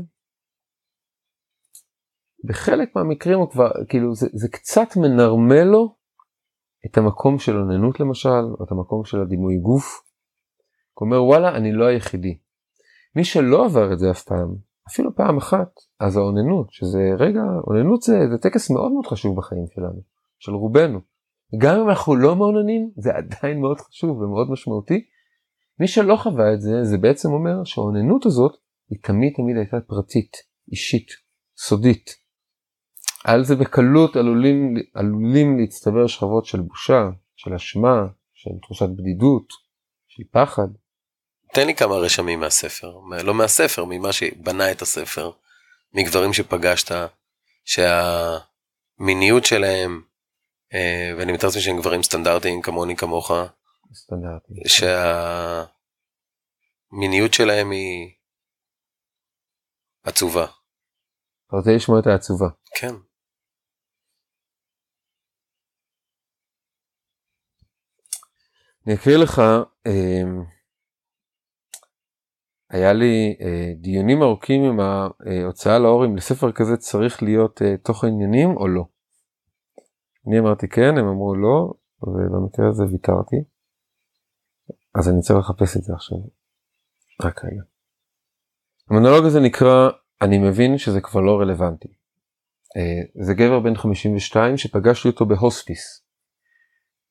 בחלק מהמקרים הוא כבר, כאילו זה, זה קצת מנרמל לו את המקום של אוננות למשל, או את המקום של הדימוי גוף. הוא אומר וואלה אני לא היחידי. מי שלא עבר את זה אף פעם, אפילו פעם אחת, אז האוננות, שזה רגע, אוננות זה, זה טקס מאוד מאוד חשוב בחיים שלנו, של רובנו. גם אם אנחנו לא מעוננים זה עדיין מאוד חשוב ומאוד משמעותי. מי שלא חווה את זה זה בעצם אומר שהאוננות הזאת היא תמיד תמיד הייתה פרטית, אישית, סודית. על זה בקלות עלולים, עלולים להצטבר שכבות של בושה, של אשמה, של תחושת בדידות, של פחד. תן לי כמה רשמים מהספר, לא מהספר, ממה שבנה את הספר, מגברים שפגשת, שהמיניות שלהם, אה, ואני מתאר לעצמי שהם גברים סטנדרטיים כמוני כמוך, סטנדרטיים. שהמיניות שלהם היא עצובה. אתה רוצה לשמוע את העצובה. כן. אני אקריא לך, אה, היה לי אה, דיונים ארוכים עם ההוצאה לאור אם לספר כזה צריך להיות אה, תוך עניינים או לא. אני אמרתי כן, הם אמרו לא, ובמקרה הזה ויתרתי. אז אני צריך לחפש את זה עכשיו. רק רגע. המונולוג הזה נקרא אני מבין שזה כבר לא רלוונטי. אה, זה גבר בן 52 שפגשתי אותו בהוספיס.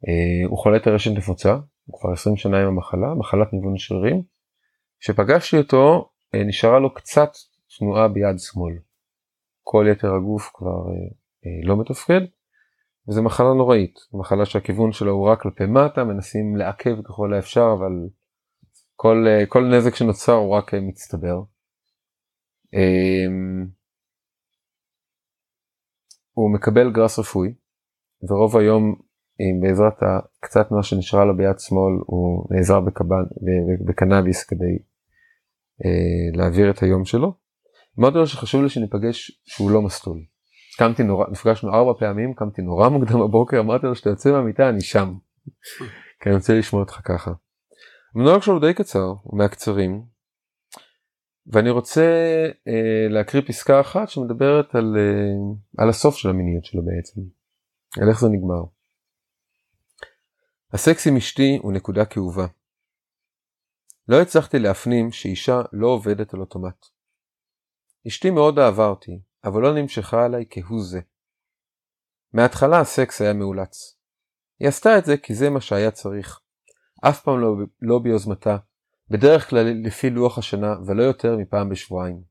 אה, הוא חולה טרשת נפוצה, הוא כבר 20 שנה עם המחלה, מחלת ניוון שרירים. כשפגשתי אותו אה, נשארה לו קצת תנועה ביד שמאל. כל יתר הגוף כבר לא מתפקד, וזו מחלה נוראית, מחלה שהכיוון שלה הוא רק כלפי מטה, מנסים לעכב ככל האפשר, אבל כל, כל נזק שנוצר הוא רק מצטבר. אמ, הוא מקבל גרס רפואי ורוב היום בעזרת הקצת מה שנשארה לו ביד שמאל הוא נעזר בקבן, בקנאביס כדי אה, להעביר את היום שלו. אמרתי לו שחשוב לי שניפגש שהוא לא מסטול. קמתי נורא, נפגשנו ארבע פעמים, קמתי נורא מוקדם בבוקר, אמרתי לו שאתה יוצא מהמיטה אני שם. כי אני רוצה לשמוע אותך ככה. המנהג שלו די קצר, הוא מהקצרים, ואני רוצה אה, להקריא פסקה אחת שמדברת על, אה, על הסוף של המיניות שלו בעצם, על איך זה נגמר. הסקס עם אשתי הוא נקודה כאובה. לא הצלחתי להפנים שאישה לא עובדת על אוטומט. אשתי מאוד אהבה אותי, אבל לא נמשכה עליי כהוא זה. מההתחלה הסקס היה מאולץ. היא עשתה את זה כי זה מה שהיה צריך. אף פעם לא, לא ביוזמתה, בדרך כלל לפי לוח השנה ולא יותר מפעם בשבועיים.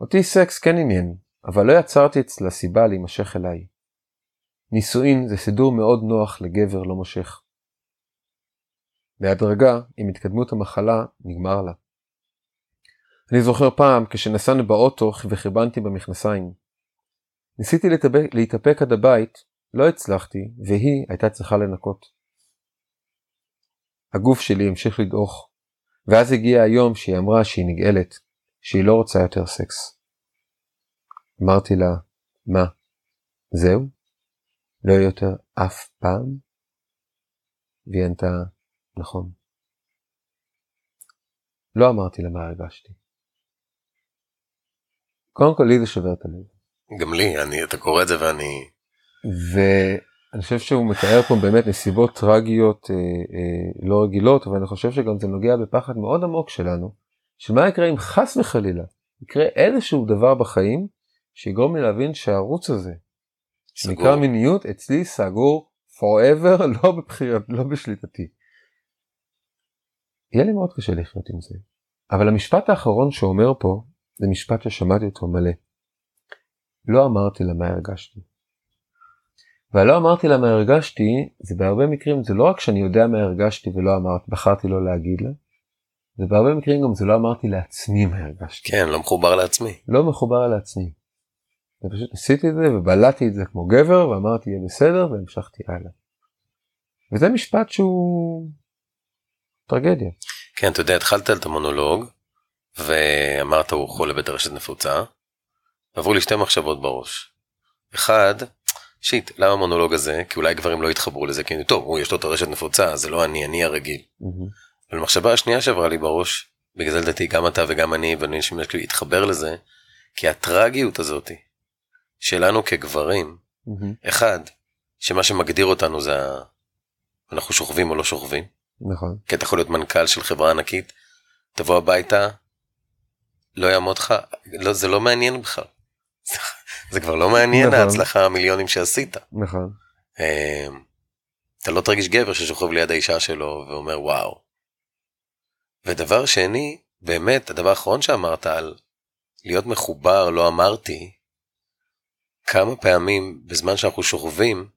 אותי סקס כן עניין, אבל לא יצרתי אצלה סיבה להימשך אליי. נישואין זה סידור מאוד נוח לגבר לא מושך. בהדרגה, עם התקדמות המחלה, נגמר לה. אני זוכר פעם כשנסענו באוטו וחירבנתי במכנסיים. ניסיתי להתאפק עד הבית, לא הצלחתי, והיא הייתה צריכה לנקות. הגוף שלי המשיך לדעוך, ואז הגיע היום שהיא אמרה שהיא נגאלת, שהיא לא רוצה יותר סקס. אמרתי לה, מה, זהו? לא יותר אף פעם? והיא ענתה, נכון. לא אמרתי לה מה הרגשתי. קודם כל לי זה שובר את הלב. גם לי, אני, אתה קורא את זה ואני... ו... אני חושב שהוא מתאר פה באמת נסיבות טרגיות אה, אה, לא רגילות, אבל אני חושב שגם זה נוגע בפחד מאוד עמוק שלנו, שמה יקרה אם חס וחלילה יקרה איזשהו דבר בחיים שיגרום לי להבין שהערוץ הזה, שנקרא מיניות, אצלי סגור forever, [LAUGHS] לא בבחירת, לא בשליטתי. יהיה לי מאוד קשה לחיות עם זה. אבל המשפט האחרון שאומר פה, זה משפט ששמעתי אותו מלא. לא אמרתי לה מה הרגשתי. ולא אמרתי לה מה הרגשתי, זה בהרבה מקרים, זה לא רק שאני יודע מה הרגשתי ולא אמרתי, בחרתי לא להגיד לה, זה בהרבה מקרים גם זה לא אמרתי לעצמי מה הרגשתי. כן, לא מחובר לעצמי. לא מחובר לעצמי. אני פשוט עשיתי את זה ובלעתי את זה כמו גבר ואמרתי יהיה בסדר והמשכתי הלאה. וזה משפט שהוא טרגדיה. כן, אתה יודע, התחלת את המונולוג ואמרת הוא חולה בטרשת נפוצה, עברו לי שתי מחשבות בראש. אחד, שיט, למה המונולוג הזה? כי אולי גברים לא יתחברו לזה, כי טוב, הוא יש לו את הרשת נפוצה, זה לא אני, אני הרגיל. אבל המחשבה השנייה שעברה לי בראש, בגלל זה לדעתי גם אתה וגם אני ואני שמשהו יתחבר לזה, כי הטרגיות הזאתי שלנו כגברים, אחד, שמה שמגדיר אותנו זה אנחנו שוכבים או לא שוכבים. נכון. כי אתה יכול להיות מנכ"ל של חברה ענקית, תבוא הביתה, לא יעמוד לך, לא, זה לא מעניין בכלל. [LAUGHS] זה כבר לא מעניין נכון. ההצלחה המיליונים שעשית. נכון. אה, אתה לא תרגיש גבר ששוכב ליד האישה שלו ואומר וואו. ודבר שני, באמת, הדבר האחרון שאמרת על להיות מחובר, לא אמרתי, כמה פעמים בזמן שאנחנו שוכבים,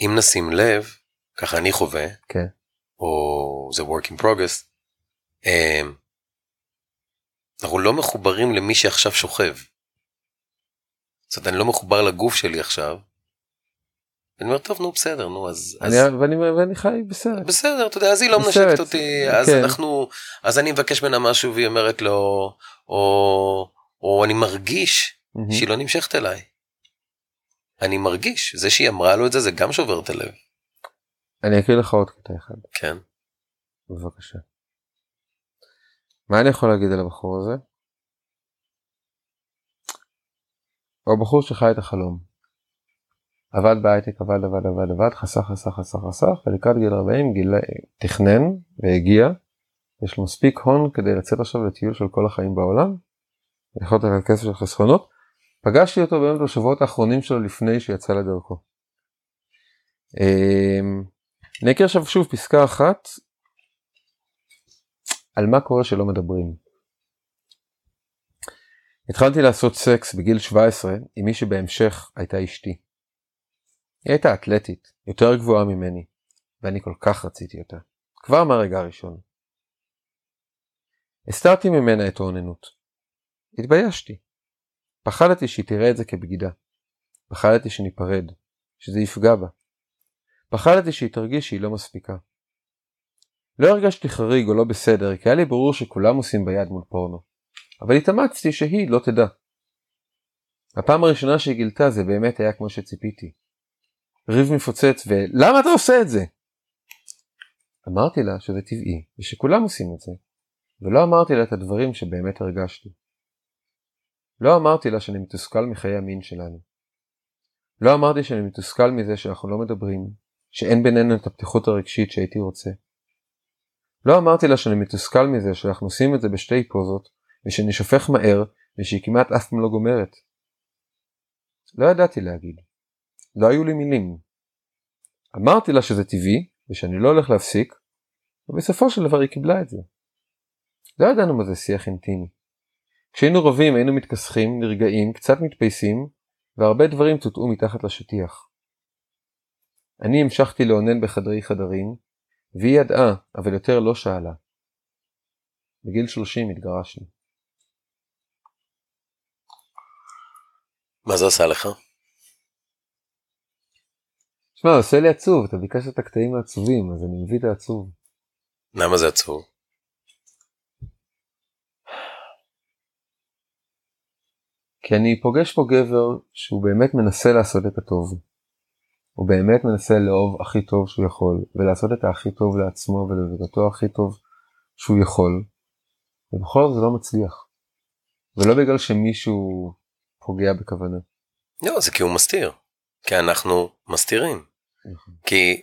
אם נשים לב, ככה אני חווה, כן. או זה work in progress, אמ, אנחנו לא מחוברים למי שעכשיו שוכב. זאת אומרת, אני לא מחובר לגוף שלי עכשיו. אני אומר, טוב, נו, בסדר, נו, אז... אני, אז... ואני, ואני חי בסרט. בסדר, אתה יודע, אז היא לא מנשקת אותי, אז כן. אנחנו, אז אני מבקש ממנה משהו והיא אומרת לו, או, או אני מרגיש מהמם. שהיא לא נמשכת אליי. אני מרגיש, זה שהיא אמרה לו את זה, זה גם שובר את הלב. אני אקריא לך עוד קטע אחד, כן. בבקשה. מה אני יכול להגיד על הבחור הזה? הוא הבחור שחי את החלום. עבד בהייטק, עבד, עבד, עבד, עבד, חסך, חסך, חסך, חסך, ולקראת גיל 40 גילה, תכנן והגיע. יש לו מספיק הון כדי לצאת עכשיו לטיול של כל החיים בעולם. יכול להיות על כסף של חסכונות. פגשתי אותו באמת בשבועות האחרונים שלו לפני שיצא לדרכו. אמ, אני אקריא עכשיו שוב פסקה אחת על מה קורה שלא מדברים. התחלתי לעשות סקס בגיל 17 עם מי שבהמשך הייתה אשתי. היא הייתה אתלטית, יותר גבוהה ממני, ואני כל כך רציתי אותה, כבר מהרגע הראשון. הסתרתי ממנה את האוננות. התביישתי. פחדתי שהיא תראה את זה כבגידה. פחדתי שניפרד, שזה יפגע בה. פחדתי שהיא תרגיש שהיא לא מספיקה. לא הרגשתי חריג או לא בסדר, כי היה לי ברור שכולם עושים ביד מול פורנו. אבל התאמצתי שהיא לא תדע. הפעם הראשונה שהיא גילתה זה באמת היה כמו שציפיתי. ריב מפוצץ ו"למה אתה עושה את זה?" אמרתי לה שזה טבעי ושכולם עושים את זה, ולא אמרתי לה את הדברים שבאמת הרגשתי. לא אמרתי לה שאני מתוסכל מחיי המין שלנו. לא אמרתי שאני מתוסכל מזה שאנחנו לא מדברים, שאין בינינו את הפתיחות הרגשית שהייתי רוצה. לא אמרתי לה שאני מתוסכל מזה שאנחנו עושים את זה בשתי פוזות, ושאני שופך מהר, ושהיא כמעט אף פעם לא גומרת. לא ידעתי להגיד. לא היו לי מילים. אמרתי לה שזה טבעי, ושאני לא הולך להפסיק, ובסופו של דבר היא קיבלה את זה. לא ידענו מה זה שיח אינטימי. כשהיינו רבים היינו מתכסחים, נרגעים, קצת מתפייסים, והרבה דברים טוטאו מתחת לשטיח. אני המשכתי לאונן בחדרי חדרים, והיא ידעה, אבל יותר לא שאלה. בגיל 30 התגרשנו. מה זה עשה לך? תשמע, זה עושה לי עצוב, אתה ביקשת את הקטעים העצובים, אז אני מביא את העצוב. למה זה עצוב? כי אני פוגש פה גבר שהוא באמת מנסה לעשות את הטוב. הוא באמת מנסה לאהוב הכי טוב שהוא יכול, ולעשות את הכי טוב לעצמו ולזוגתו הכי טוב שהוא יכול, ובכל זאת זה לא מצליח. ולא בגלל שמישהו פוגע בכוונה. לא, זה כי הוא מסתיר. כי אנחנו מסתירים. נכון. כי,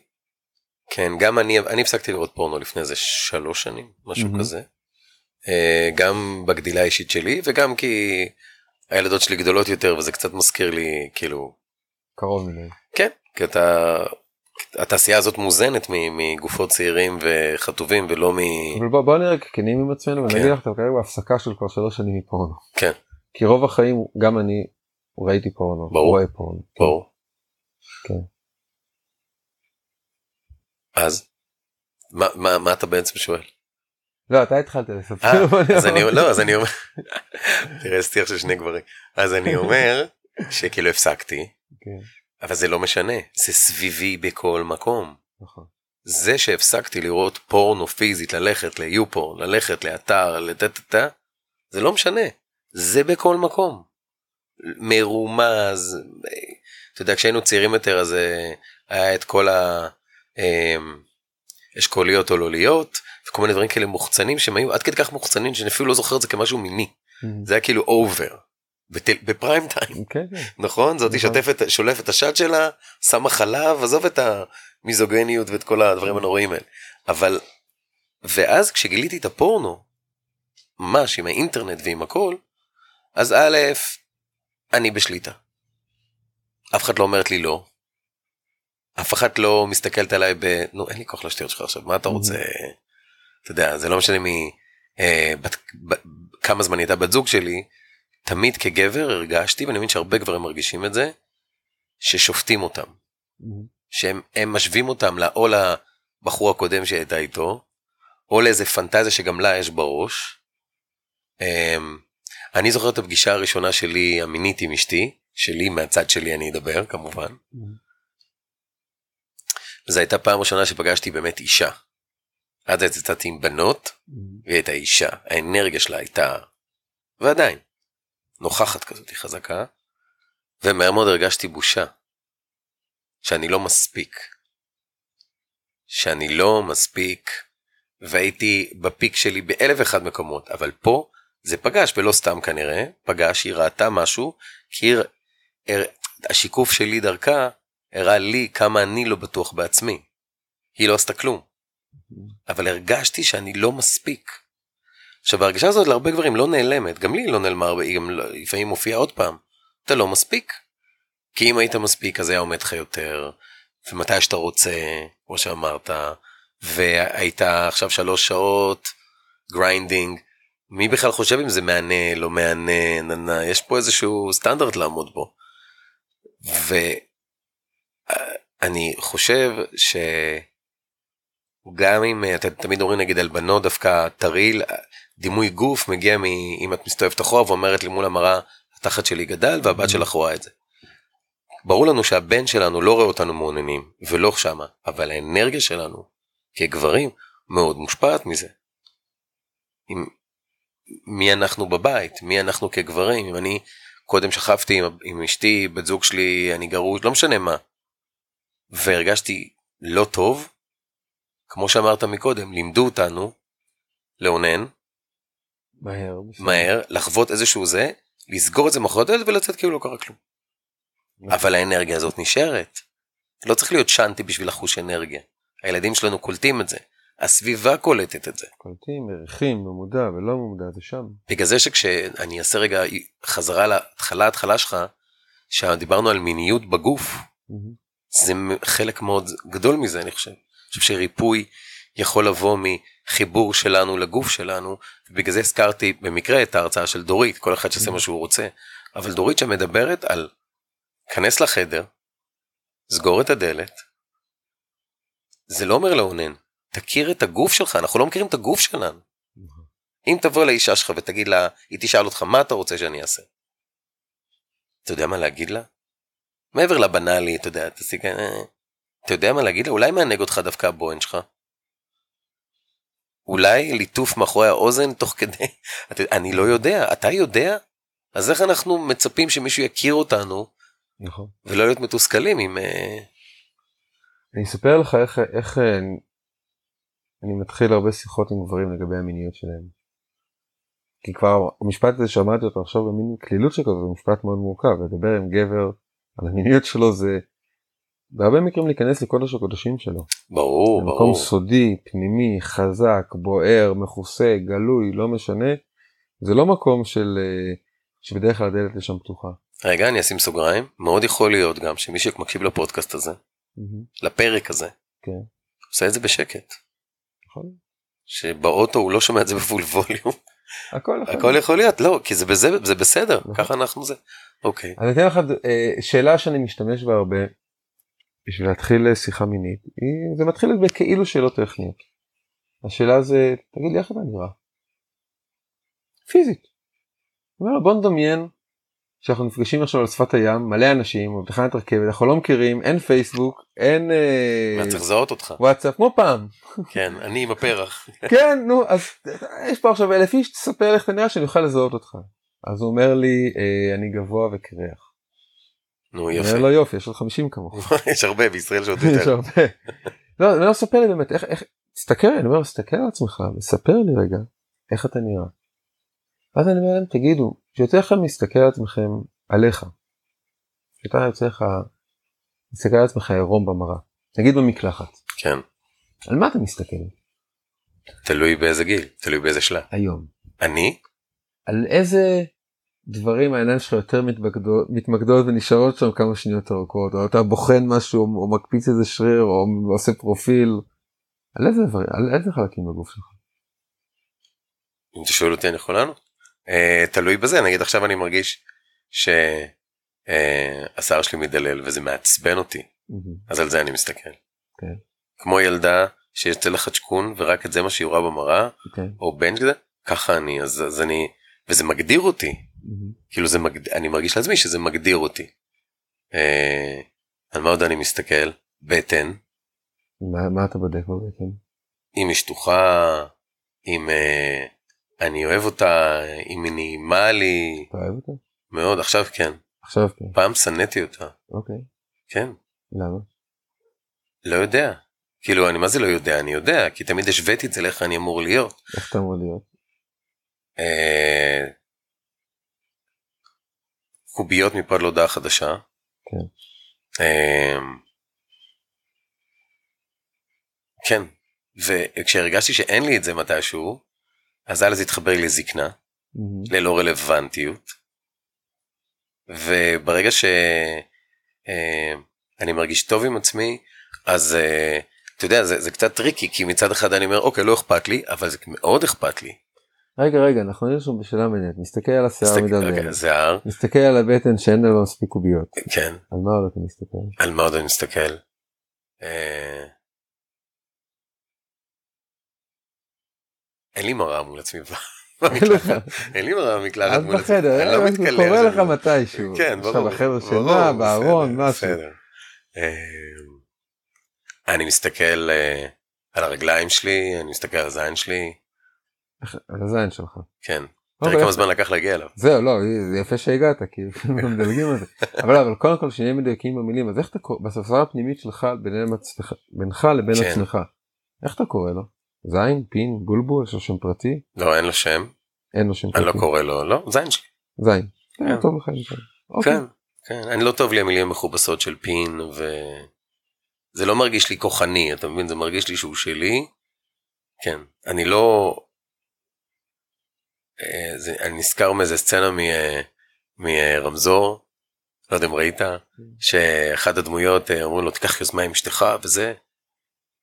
כן, גם אני, אני הפסקתי לראות פורנו לפני איזה שלוש שנים, משהו. כזה. אה, גם בגדילה האישית שלי, וגם כי הילדות שלי גדולות יותר, וזה קצת מזכיר לי, כאילו, קרוב מדי. כן, כי אתה, התעשייה הזאת מוזנת מגופות צעירים וחטובים, ולא מ... אבל בוא, בוא נראה כנים עם עצמנו כן. ונגיד לך, אתה כרגע בהפסקה של כבר שלוש שנים מפורנו. כן. כי רוב החיים, גם אני ראיתי פורנו. ברור. רואה פורנו. ברור. כן. אז, מה, מה, מה אתה בעצם שואל? לא, אתה התחלת לספר. אה, אז אני, לא, אז אני אומר, [LAUGHS] תראה, סטיח של שני גברים. אז אני אומר, שכאילו הפסקתי, כן, אבל זה לא משנה, זה סביבי בכל מקום. נכון. זה שהפסקתי לראות פורנו פיזית, ללכת ליופורן, ללכת לאתר, לטטטה, זה לא משנה, זה בכל מקום. מרומז, אתה יודע, כשהיינו צעירים יותר אז אה, היה את כל האשכוליות או לא להיות, וכל מיני דברים כאלה מוחצנים שהם היו עד כדי כך מוחצנים שאני אפילו לא זוכר את זה כמשהו מיני, זה היה כאילו אובר, בפריים טיים. [LAUGHS] כן, כן. נכון? זאתי נכון. שולפת את השד שלה, שמה חלב, עזוב את המיזוגניות ואת כל הדברים הנוראים האלה. אבל, ואז כשגיליתי את הפורנו, ממש עם האינטרנט ועם הכל, אז א', אני בשליטה. אף אחד לא אומרת לי לא. אף אחד לא מסתכלת עליי ב... נו, אין לי כוח לשטויות שלך עכשיו, מה אתה רוצה? אתה יודע, זה לא משנה מי... אה, בת, ב, כמה זמן הייתה בת זוג שלי, תמיד כגבר הרגשתי, ואני מבין שהרבה גברים מרגישים את זה, ששופטים אותם. שהם משווים אותם או לבחור הקודם שהייתה איתו, או לאיזה פנטזיה שגם לה יש בראש. אמ, אני זוכר את הפגישה הראשונה שלי המינית עם אשתי, שלי מהצד שלי אני אדבר כמובן. זו הייתה פעם ראשונה שפגשתי באמת אישה. עד אז יצאתי עם בנות, והיא הייתה אישה, האנרגיה שלה הייתה, ועדיין, נוכחת כזאת, חזקה, ומהר מאוד הרגשתי בושה. שאני לא מספיק. שאני לא מספיק, והייתי בפיק שלי באלף ואחד מקומות, אבל פה זה פגש, ולא סתם כנראה, פגש, היא ראתה משהו, כי היא, השיקוף שלי דרכה הראה לי כמה אני לא בטוח בעצמי. היא לא עשתה כלום. אבל הרגשתי שאני לא מספיק. עכשיו ההרגשה הזאת להרבה גברים לא נעלמת, גם לי לא נעלמה הרבה, היא גם לא, לפעמים מופיעה עוד פעם. אתה לא מספיק. כי אם היית מספיק אז היה עומד לך יותר, ומתי שאתה רוצה, כמו שאמרת, והיית עכשיו שלוש שעות grinding, מי בכלל חושב אם זה מהנה, לא מהנה, ננה, יש פה איזשהו סטנדרט לעמוד בו. ואני חושב שגם אם אתם תמיד אומרים נגיד על בנות דווקא טריל, דימוי גוף מגיע מ... אם את מסתובבת אחורה ואומרת לי מול המראה, התחת שלי גדל והבת שלך רואה את זה. ברור לנו שהבן שלנו לא רואה אותנו מעוננים, ולא שמה, אבל האנרגיה שלנו כגברים מאוד מושפעת מזה. עם מי אנחנו בבית, מי אנחנו כגברים, אם אני קודם שכבתי עם, עם אשתי, בת זוג שלי, אני גרוש, לא משנה מה, והרגשתי לא טוב, כמו שאמרת מקודם, לימדו אותנו לאונן, מהר, מהר, לחוות איזשהו זה, לסגור את זה מאחורי הדלת ולצאת כאילו לא קרה כלום. אבל האנרגיה הזאת נשארת. לא צריך להיות שאנטי בשביל לחוש אנרגיה. הילדים שלנו קולטים את זה. הסביבה קולטת את זה. קולטים, מריחים, במודע ולא במודע, זה שם. בגלל זה שכשאני אעשה רגע חזרה להתחלה התחלה שלך, שדיברנו על מיניות בגוף, mm-hmm. זה חלק מאוד גדול מזה אני חושב. אני חושב שריפוי יכול לבוא מחיבור שלנו לגוף שלנו, ובגלל זה הזכרתי במקרה את ההרצאה של דורית, כל אחד שעושה mm-hmm. מה שהוא רוצה, אבל דורית שמדברת על כנס לחדר, סגור את הדלת, זה לא אומר לאונן, תכיר את הגוף שלך, אנחנו לא מכירים את הגוף שלנו. אם תבוא לאישה שלך ותגיד לה, היא תשאל אותך מה אתה רוצה שאני אעשה. אתה יודע מה להגיד לה? מעבר לבנאלי, אתה יודע, תסיק, אה, אתה יודע מה להגיד לה? אולי מענג אותך דווקא הבוהן שלך. אולי ליטוף מאחורי האוזן תוך כדי, [LAUGHS] אני לא יודע, אתה יודע? אז איך אנחנו מצפים שמישהו יכיר אותנו נכון. ולא להיות מתוסכלים עם... אה, אני אספר לך איך, איך אה, אני מתחיל הרבה שיחות עם גברים לגבי המיניות שלהם. כי כבר המשפט הזה שמעתי אותו עכשיו במין כלילות שכזו זה משפט מאוד מורכב לדבר עם גבר על המיניות שלו זה בהרבה מקרים להיכנס לקודש הקודשים שלו. ברור ברור. סודי פנימי חזק בוער מכוסה גלוי לא משנה זה לא מקום של אה, שבדרך כלל הדלת לשם פתוחה. רגע אני אשים סוגריים מאוד יכול להיות גם שמי שמקשיב לפודקאסט הזה לפרק הזה כן. עושה את זה בשקט נכון. שבאוטו הוא לא שומע את זה בפול ווליום הכל יכול הכל יכול להיות לא כי זה בזה זה בסדר נכון. ככה אנחנו זה אוקיי אני אתן לך אה, שאלה שאני משתמש בה הרבה בשביל להתחיל אה, שיחה מינית היא, זה מתחיל בכאילו שאלות טכניות. השאלה זה תגיד לי איך אתה נראה. פיזית. אומר בוא נדמיין שאנחנו נפגשים עכשיו על שפת הים מלא אנשים בתחנת רכבת אנחנו לא מכירים אין פייסבוק אין אה, מה, צריך לזהות אותך וואטסאפ כמו פעם כן אני עם הפרח [LAUGHS] כן נו אז יש פה עכשיו אלף איש תספר איך אתה נראה שאני אוכל לזהות אותך. אז הוא אומר לי אה, אני גבוה וקרח. נו יפה אומר לו יופי יש עוד 50 כמוך. [LAUGHS] יש הרבה בישראל שעוד [LAUGHS] יש יותר הרבה. לא, אני לא ספר לי באמת איך, איך, תסתכל, אני אומר, תסתכל על עצמך וספר לי רגע איך אתה נראה. ואז אני אומר להם, תגידו, שיותר לכם להסתכל על עצמכם עליך. שיותר יוצא לך להסתכל על עצמך עירום במראה. נגיד במקלחת. כן על מה אתה מסתכל תלוי באיזה גיל תלוי באיזה שלב היום? אני על איזה דברים העיניים שלך יותר מתמקדות, מתמקדות ונשארות שם כמה שניות ארוכות או אתה בוחן משהו או מקפיץ איזה שריר או עושה פרופיל. על איזה דברים על איזה חלקים בגוף שלך. אם אתה שואל אותי אני יכול לענות. Uh, תלוי בזה נגיד עכשיו אני מרגיש שהשיער uh, שלי מדלל וזה מעצבן אותי Mm-hmm. אז על זה אני מסתכל. כן. כמו ילדה שיוצא לה חדשקון ורק את זה מה שהיא רואה במראה אוקיי. או בן כזה ככה אני אז, אז אני וזה מגדיר אותי Mm-hmm. כאילו זה מגד... אני מרגיש לעצמי שזה מגדיר אותי. אה, על מה עוד אני מסתכל? בטן, מה, מה אתה בודק בבטן? אם היא שטוחה, אם אה, אני אוהב אותה, אם היא נעימה לי, אתה אוהב אותה? מאוד, עכשיו כן. עכשיו כן. פעם שנאתי אותה, אוקיי. כן. למה? לא יודע. כאילו, אני מה זה לא יודע? אני יודע, כי תמיד השוויתי את זה לאיך אני אמור להיות. איך אתה אמור להיות? אה, קוביות מפד להודעה חדשה. כן. אה, כן, וכשהרגשתי שאין לי את זה מתישהו, אז אז התחבר לי לזקנה, Mm-hmm. ללא רלוונטיות. וברגע שאני מרגיש טוב עם עצמי, אז אה, אתה יודע, זה, זה קצת tricky, כי מצד אחד אני אומר, אוקיי, לא אכפת לי, אבל זה מאוד אכפת לי. רגע רגע אנחנו נראה שם בשאלה מעניינת נסתכל על השיער מסתכל- שיער, נסתכל על הבטן שאין לה מספיק קוביות כן, על מה עוד אתה מסתכל? על מה עוד אני מסתכל? אה, אין לי מראה מול עצמי. [LAUGHS] אין לך. [LAUGHS] אין לי מראה במקלחת מול עצמי. בחדר אני לא מתקלח. קורה לך מתישהו כן, עכשיו ברור. בחדר ברור, שינה בארון משהו אני מסתכל אה, על הרגליים שלי, אני מסתכל על הזין שלי, על הזין שלך. כן. אוקיי. תראה כמה זמן לקח להגיע אליו. זהו לא זה יפה שהגעת [LAUGHS] כי לפעמים מדלגים על זה אבל אבל קודם כל שנהיה מדויקים במילים אז איך אתה קורא בספסרה הפנימית שלך בינך לבין כן. עצמך איך אתה קורא לו? זין פין בולבול יש לו שם פרטי לא, אין לו שם, אין לו שם אני לא פרטי קורא לו, לא, זין שלי. זין. כן. כן, טוב לך. אוקיי. כן, כן, אני לא טוב לי המילים המכובסות של פין, ו... זה לא מרגיש לי כוחני, אתה מבין? זה מרגיש לי שהוא שלי. כן, אני לא... אה, זה, אני נזכר מאיזה סצנה מ- אה, מרמזור, לא יודע אם ראית, שאחת הדמויות אה, אומרים לו תיקח יוזמה עם אשתך וזה,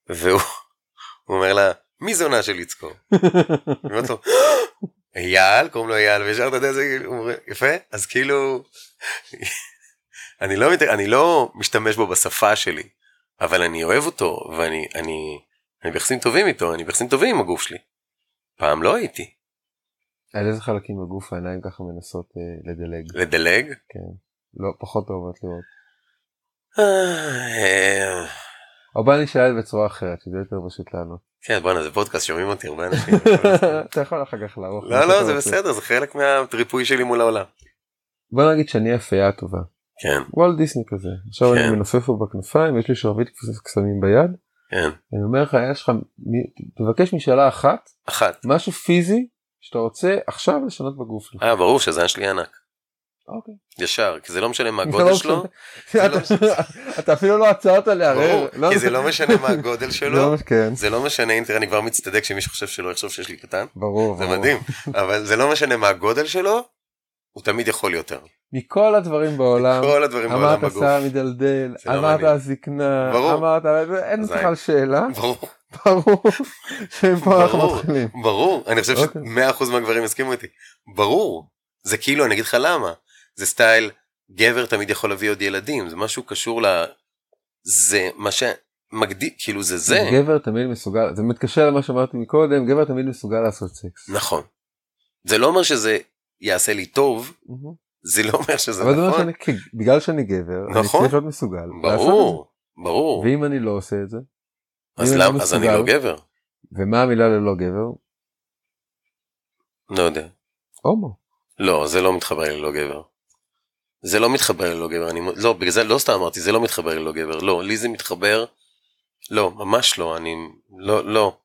והוא הוא אומר לה, מי זונה של יצקו? אייל, קוראים לו אייל, וישר אתה יודע, זה אומר, יפה, אז כאילו, אני לא, אני לא משתמש בו בשפה שלי, אבל אני אוהב אותו, ואני אני, אני ביחסים טובים איתו, אני ביחסים טובים עם הגוף שלי. פעם לא הייתי. על איזה חלקים בגוף העיניים ככה מנסות אה, לדלג? לדלג? כן. לא פחות אוהבות לראות. אה, או בוא נשאל את זה בצורה אחרת שזה יותר פשוט לענות. כן, בואנה, זה פודקאסט, שומעים אותי הרבה אנשים. [LAUGHS] אתה יכול אחר כך לערוך. לא, לא, זה. בסדר, זה חלק מהריפוי שלי מול העולם. בוא נגיד שאני הפייה טובה. כן, וולט דיסני כזה. עכשיו כן. אני מנופף פה בכנפיים יש לי שרביט קסמים ביד. כן. אני אומר לך יש לך תבקש משאלה אחת אחת. משהו פיזי שאתה רוצה עכשיו לשנות בגוף שלך. אה, ברור שהזין שלי ענק. אוקיי. ישר, כי זה לא משנה מה [LAUGHS] זה הגודל לא [LAUGHS] שלו, לא אתה- אפילו לא עצרת לערער. ברור, כי זה לא משנה מה הגודל [LAUGHS] שלו, לא, כן. זה לא משנה אם תראה אני כבר מצטדק שמישהו חושב שלא יחשוב שיש לי קטן, ברור. זה. מדהים, אבל זה לא משנה מה הגודל שלו, הוא תמיד יכול יותר. מכל הדברים בעולם. כל הדברים בעולם אמרת בגוף. שיער מדלדל, זה לא אמרת. הזקנה, ברור. אמרת, אין. בכלל שאלה, ברור, ברור שמפה אנחנו ברור, מתחילים. ברור, אני חושב אוקיי. ש-100% מהגברים יסכימו איתי. ברור, זה כאילו, אני אגיד לך למה, זה סטייל, גבר תמיד יכול להביא עוד ילדים, זה משהו קשור ל... זה מה שמגדיר, כאילו זה זה. גבר תמיד מסוגל, זה מתקשר למה שאמרתי מקודם, גבר תמיד מסוגל לעשות סקס. נכון. זה לא אומר שזה יעשה לי טוב. זה לא אומר שזה אבל זה אומר נכון. שאני, בגלל שאני גבר, אני נכון. צריך להיות מסוגל. ברור, ברור. ואם אני לא עושה את זה, אז אני למה, לא אז אני לא גבר. ומה המילה ללא גבר? לא יודע. הומו. לא, זה לא מתחבר ללא גבר. זה לא מתחבר ללא גבר, אני, לא, בגלל זה לא סתם אמרתי, זה לא מתחבר ללא גבר, לא, לי זה מתחבר, לא, ממש לא, אני, לא, לא.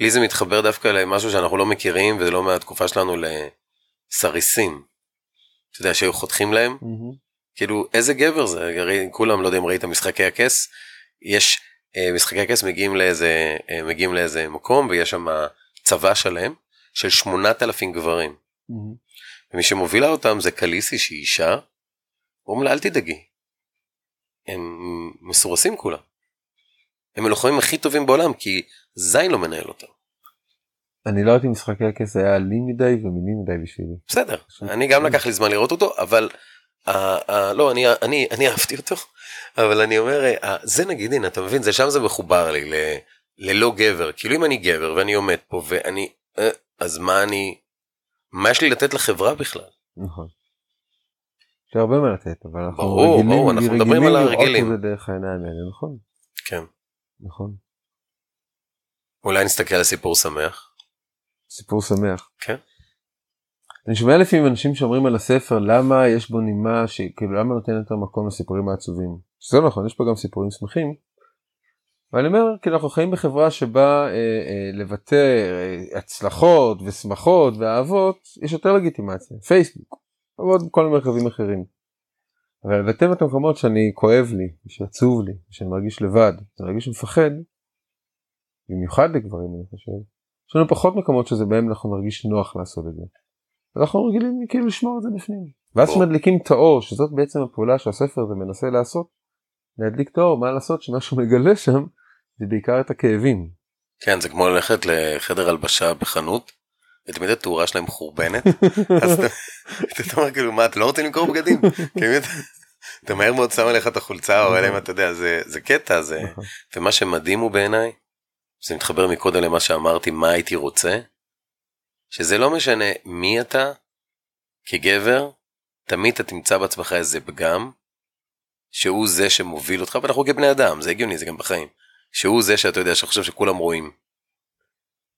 לי זה מתחבר דווקא למשהו שאנחנו לא מכירים, וזה לא מהתקופה שלנו לסריסים. אתה יודע, שהיו חותכים להם, מהמם. כאילו, איזה גבר זה, הרי כולם, לא יודע אם ראית משחקי הכס, יש, משחקי הכס מגיעים לאיזה, אה, מגיעים לאיזה מקום, ויש שם צבא שלם של 8,000 גברים. מהמם. ומי שמובילה אותם זה קליסי שהיא אישה, אומרים לה אל תדאגי. הם מסורסים כולם. הם הלוחמים הכי טובים בעולם כי זין לא מנהל אותם. אני לא יודעת אם משחקי הכס זה היה לי מדי ומיני מדי בשבילי. בסדר, אני גם לקח לי זמן לראות אותו, אבל uh, לא, אני, אני, אני אהבתי אותו, אבל אני אומר, uh, זה נגיד, הנה, אתה מבין, זה שם זה מחובר לי, ל, ללא גבר, כאילו אם אני גבר ואני עומד פה ואני, uh, אז מה אני, מה יש לי לתת לחברה בכלל? נכון. יש הרבה מה לתת, אבל אנחנו ברור, רגילים, ברור, אנחנו רגילים מדברים על לראות הרגילים. את זה דרך העיניים האלה, נכון, כן. נכון. אולי נסתכל על סיפור שמח. סיפור שמח. כן. אני שומע לפעמים אנשים שאומרים על הספר למה יש בו נימה שכאילו למה נותן יותר מקום לסיפורים העצובים. זה לא נכון יש פה גם סיפורים שמחים. ואני אומר כאילו אנחנו חיים בחברה שבה אה, אה, לבטא אה, הצלחות ושמחות ואהבות יש יותר לגיטימציה פייסבוק ועוד כל מרכזים אחרים. אבל לבטא את המקומות שאני כואב לי שעצוב לי שאני מרגיש לבד שאני מרגיש מפחד. במיוחד לגברים אני חושב. יש לנו פחות מקומות שזה בהם אנחנו נרגיש נוח לעשות את זה. אנחנו רגילים כאילו לשמור את זה בפנים. ואז. כשמדליקים את האור שזאת בעצם הפעולה שהספר הזה מנסה לעשות. להדליק את האור מה לעשות שמה שהוא מגלה שם זה בעיקר את הכאבים. כן, זה כמו ללכת לחדר הלבשה בחנות, ותמיד התאורה שלהם מחורבנת, [LAUGHS] אז אתה אתה אומר כאילו מה, אתם לא רוצים למכור בגדים? [LAUGHS] אתה מהר מאוד שם עליך את החולצה, או אלא אם אתה יודע, זה- זה קטע, זה... נכון. ומה שמדהים הוא בעיניי, זה מתחבר מקודם למה שאמרתי, מה הייתי רוצה, שזה לא משנה מי אתה, כגבר, תמיד אתה תמצא בעצמך איזה פגם, שהוא זה שמוביל אותך, ואנחנו כבני אדם, זה הגיוני, זה גם בחיים, שהוא זה שאתה יודע, שחושב שכולם רואים.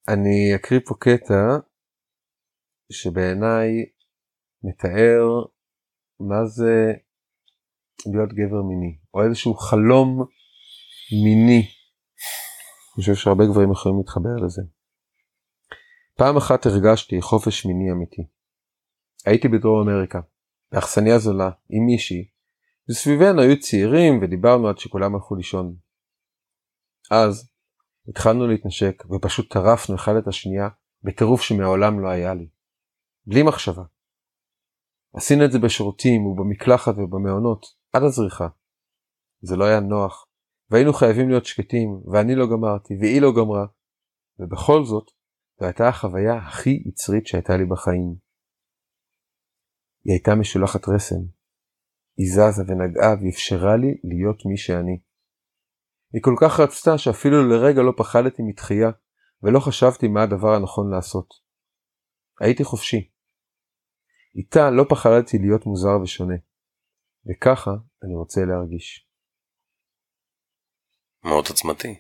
אני אקריא פה קטע שבעיניי מתאר מה זה להיות גבר מיני או איזשהו חלום מיני. אני חושב שהרבה גברים יכולים להתחבר לזה. פעם אחת הרגשתי חופש מיני אמיתי. הייתי בדרום אמריקה, באכסניה זולה, עם מישהי, וסביבנו היו צעירים ודיברנו עד שכולם הלכו לישון. אז התחלנו להתנשק ופשוט טרפנו אחד את השנייה בטירוף שמעולם לא היה לי. בלי מחשבה. עשינו את זה בשירותים ובמקלחת ובמעונות עד הזריחה. זה לא היה נוח והיינו חייבים להיות שקטים ואני לא גמרתי והיא לא גמרה ובכל זאת זו הייתה החוויה הכי יצרית שהייתה לי בחיים. היא הייתה משולחת רסן. היא זזה ונגעה ואפשרה לי להיות מי שאני. היא כל כך רצתה שאפילו לרגע לא פחדתי מתחייה ולא חשבתי מה הדבר הנכון לעשות. הייתי חופשי. איתה לא פחדתי להיות מוזר ושונה. וככה אני רוצה להרגיש. מאוד עוצמתי. אני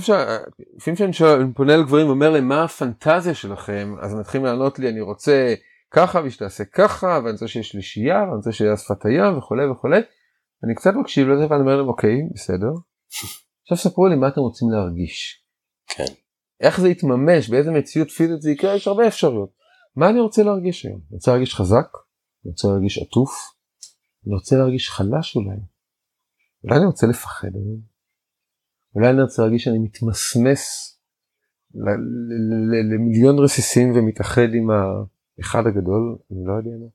חושב שלפעמים שאני שואל, פונה לגברים ואומר להם מה הפנטזיה שלכם אז הם מתחילים לענות לי אני רוצה ככה ושתעשה ככה ואני רוצה שיש שלישייה ואני רוצה שיהיה שפת הים וכולי וכולי. אני קצת מקשיב לזה ואני אומר להם אוקיי בסדר. [LAUGHS] עכשיו ספרו לי מה אתם רוצים להרגיש. כן. איך זה יתממש באיזה מציאות פיזית זה יקרה יש הרבה אפשרויות. מה אני רוצה להרגיש היום? אני רוצה להרגיש חזק? אני רוצה להרגיש עטוף? אני רוצה להרגיש חלש אולי? אולי אני רוצה לפחד היום? אולי אני רוצה להרגיש שאני מתמסמס למיליון רסיסים ומתאחד עם האחד הגדול? אני לא יודע מה.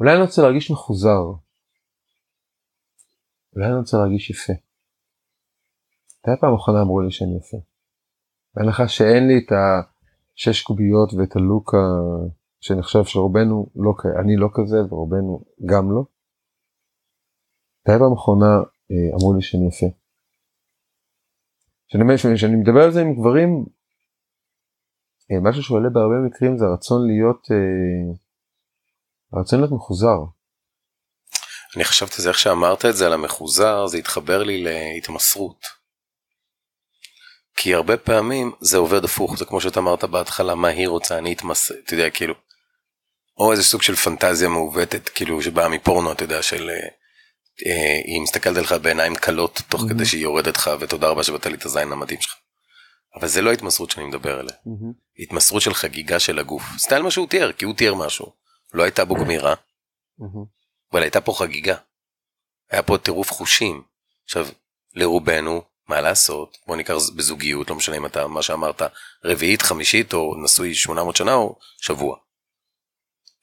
אולי אני רוצה להרגיש מחוזר. אולי אני רוצה להרגיש יפה. מתי פעם אחרונה אמרו לי שאני יפה? בהנחה שאין לי את השש קוביות ואת הלוק ה- שאני חושב שרובנו לא כ... אני לא כזה ורובנו גם לא. מתי פעם אחרונה אה, אמרו לי שאני יפה? כשאני, אומר- כשאני מדבר על זה עם גברים, משהו שעולה בהרבה מקרים זה הרצון להיות, אה, הרצון להיות מחוזר. אני חשבתי זה איך שאמרת את זה על המחוזר, זה התחבר לי להתמסרות. כי הרבה פעמים זה עובד הפוך, זה כמו שאתה אמרת בהתחלה, מה היא רוצה, אני אתמסר, אתה יודע, כאילו, או איזה סוג של פנטזיה מעוותת, כאילו, שבאה מפורנו, אתה יודע, של... אה, אה, היא מסתכלת עליך בעיניים כלות, תוך Mhm. כדי שהיא יורדת לך, ותודה רבה שבאת לי את הזין המדהים שלך. אבל זה לא ההתמסרות שאני מדבר עליה, התמסרות של חגיגה של הגוף. סטייל מה שהוא תיאר, כי הוא תיאר משהו. לא הייתה בו גמירה, אבל הייתה פה חגיגה. היה פה טירוף חושים. עכשיו, לרובנו, מה לעשות, בוא ניקח בזוגיות, לא משנה אם אתה, מה שאמרת, רביעית, חמישית, או נשוי 800 שנה, או שבוע.